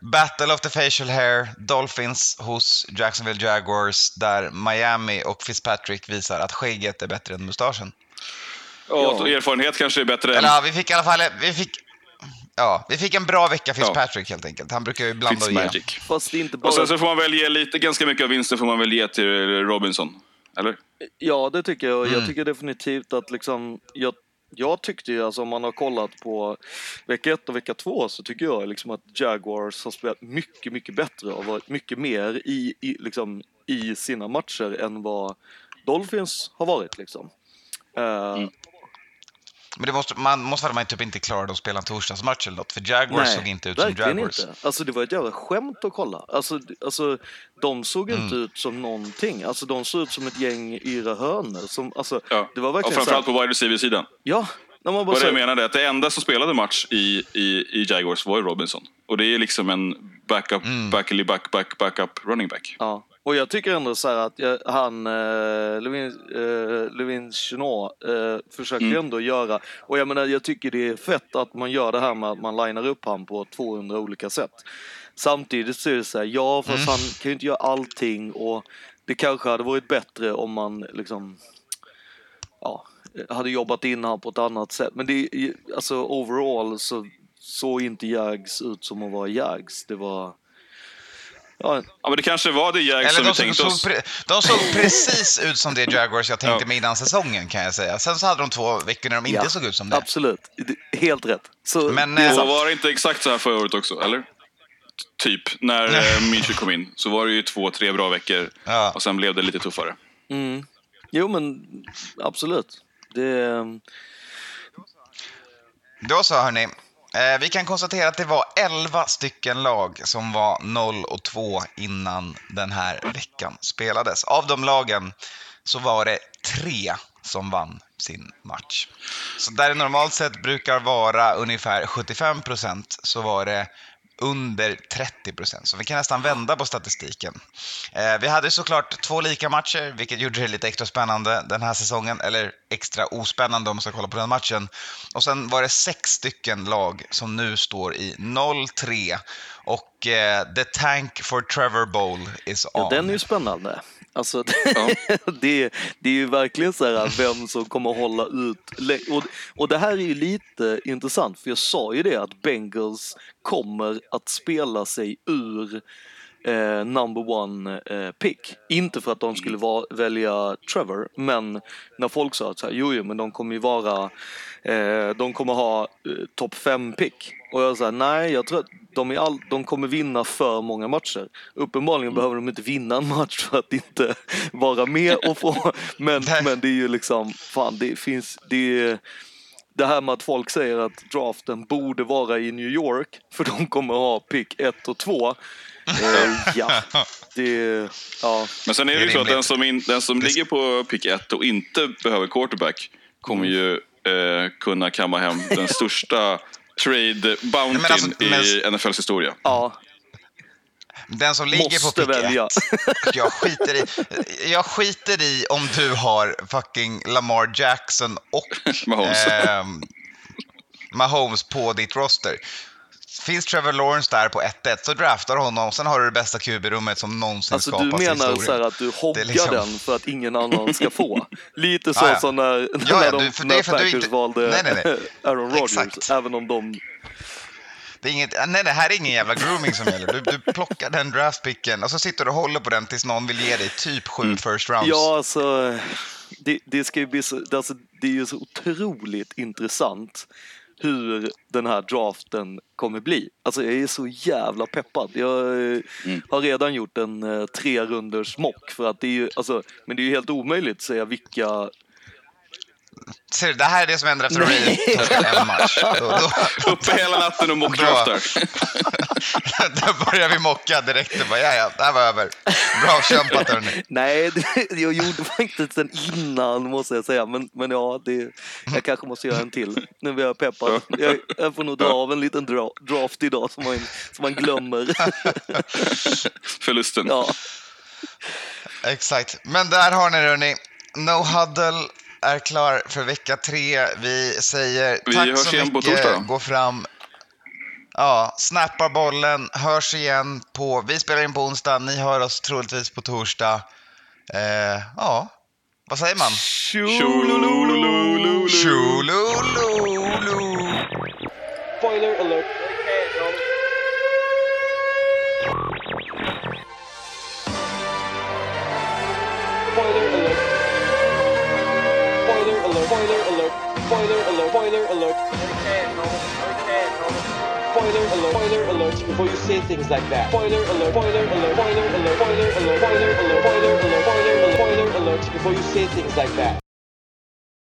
E: Battle of the Facial Hair, Dolphins hos Jacksonville Jaguars, där Miami och Fitzpatrick visar att skägget är bättre än mustaschen.
A: Och erfarenhet kanske är bättre
E: Eller
A: än
E: ja, vi fick i alla fall, vi fick, ja, vi fick en bra vecka Fitzpatrick helt enkelt. Han brukar ju blanda och ge.
D: Fast inte
A: Och
D: bara...
A: sen så får man väl ge lite, ganska mycket av vinsten får man väl ge till Robinson. Eller?
D: Ja, det tycker jag.
E: Mm.
D: Jag tycker definitivt att liksom, jag, jag tyckte ju, alltså om man har kollat på vecka 1 och vecka 2, så tycker jag liksom att Jaguars har spelat mycket, mycket bättre och varit mycket mer i, i, liksom, i sina matcher än vad Dolphins har varit. Liksom. Uh,
E: Mm. Men det måste, man måste vara att man typ inte klarade att spela en torsdagsmatch eller något, för Jaguars såg inte ut som Jaguars.
D: inte. Alltså det var ett jävla skämt att kolla. Alltså, alltså de såg
E: Mm.
D: inte ut som någonting. Alltså de såg ut som ett gäng yra hönor. Som, alltså,
A: Ja.
D: det var
A: och
D: verkligen så
A: framförallt
D: här,
A: på wide receiver-sidan.
D: Ja, när man bara
A: Vad det
D: så
A: jag är att det enda som spelade match i, i, i Jaguars var ju Robinson. Och det är liksom en backup,
E: Mm.
A: back, back, back, backup running back.
D: Ja, och jag tycker ändå så här att jag, han, eh, Levin, eh, Levin Chenot, eh, försöker
A: Mm.
D: ändå göra, och jag menar jag tycker det är fett att man gör det här med att man linar upp han på 200 olika sätt. Samtidigt så är det så här, ja fast han kan ju inte göra allting och det kanske hade varit bättre om man liksom, ja, hade jobbat in han på ett annat sätt. Men det alltså overall så såg inte Jags ut som att vara Jags. Det var, ja,
A: men det kanske var det Jags som
E: Eller
A: vi
E: de
A: tänkte
E: såg,
A: oss.
E: pre- de såg precis ut som det Jaguars jag tänkte
A: Ja.
E: mig innan säsongen kan jag säga. Sen så hade de två veckor när de inte
D: Ja,
E: såg ut som det.
D: Absolut, helt rätt. Så
E: Men,
D: det
E: eh,
A: var det inte exakt så här förra året också, eller? Typ, när eh, Minshew kom in så var det ju två, tre bra veckor
E: Ja.
A: och sen blev det lite tuffare.
D: Mm. Jo men absolut. Det,
E: Då så hörni. Eh, vi kan konstatera att det var 11 stycken lag som var 0 och 2 innan den här veckan spelades. Av de lagen så var det tre som vann sin match. Så där det normalt sett brukar vara ungefär 75 procent så var det under 30 procent. Så vi kan nästan vända på statistiken. Eh, vi hade såklart två lika matcher, vilket gjorde det lite extra spännande den här säsongen. Eller extra ospännande om man ska kolla på den matchen. Och sen var det sex stycken lag som nu står i 0-3. Och eh, the tank for Trevor Bowl is on.
D: ja, den är ju spännande. Alltså,
A: Ja.
D: det, det är ju verkligen så här vem som kommer hålla ut. Och, och det här är ju lite intressant för jag sa ju det att Bengals kommer att spela sig ur eh, number one eh, pick. Inte för att de skulle va- välja Trevor, men när folk sa att så här, jo, jo, men de kommer ju vara, eh, de kommer ha eh, topp fem pick. Och jag sa nej, jag tror att de, är all, de kommer vinna för många matcher. Uppenbarligen behöver de inte vinna en match för att inte vara med och få, men, men det är ju liksom, fan det finns, det är, det här med att folk säger att draften borde vara i New York för de kommer ha pick 1 och 2. Eh, ja, det... Ja,
A: Men sen är det
E: Det är
A: ju så att den som, in, den som ligger på pick 1 och inte behöver quarterback kommer
E: Mm.
A: ju eh, kunna kamma hem den största trade bountyn
E: alltså, men-
A: i NFLs historia.
D: ja
E: Den som ligger
D: måste
E: på pick
D: välja.
E: ett, jag skiter, i, jag skiter i om du har fucking Lamar Jackson och
A: Mahomes.
E: ehm, Mahomes på ditt roster. Finns Trevor Lawrence där på 1-1 så draftar du honom och sen har du det bästa QB-rummet som någonsin
D: Alltså du
E: skapats i
D: menar
E: historien.
D: så här att du hoggar
E: liksom-
D: den för att ingen annan ska få? Lite så
E: Ja, ja.
D: som när,
E: Ja,
D: när,
E: ja,
D: de,
E: du- för
D: när
E: för du
D: Packers
E: inte-
D: valde
E: Nej, nej, nej.
D: Aaron Rodgers,
E: Exakt.
D: även om de...
E: Det är inget, nej, det här är ingen jävla grooming som gäller. Du, du plockar den draftpicken och så sitter du och håller på den tills någon vill ge dig typ sju
A: Mm.
E: first rounds.
D: Ja, alltså det, det ska ju bli så, alltså, det är ju så otroligt intressant hur den här draften kommer bli. Alltså jag är så jävla peppad. Jag eh,
A: Mm.
D: har redan gjort en eh, tre runders mock för att det är ju, alltså, men det är ju helt omöjligt att säga vilka
E: Ser du, det här är det som händer efter Ray torskar en match.
A: Uppe hela natten och mockdraftar.
E: då börjar vi mocka direkt. Det bara, ja, ja, det här var över. Bra kämpat hörni.
D: Nej, det, jag gjorde faktiskt den innan måste jag säga. Men, men ja, det, jag kanske måste göra en till. Nu blir jag peppad. Jag, jag får nog dra av en liten dra, draft idag som man, som man glömmer.
A: Förlusten.
D: Ja,
E: Exakt. Men där har ni det hörni. No Huddle är klar för vecka tre. Vi säger
A: Vi
E: tack
A: hörs
E: så
A: igen på
E: mycket.
A: torsdag.
E: Gå fram. Ja, snappar bollen, hörs igen på... Vi spelar in på onsdag, ni hör oss troligtvis på torsdag. Eh, ja, vad säger man?
A: Tjolololololo.
C: Spoiler alert, spoiler alert. Spoiler alert, spoiler alert before you say things like that. Spoiler alert, spoiler alert, spoiler alert, spoiler alert, spoiler alert, spoiler alert, spoiler alert, spoiler alert before you say things like that.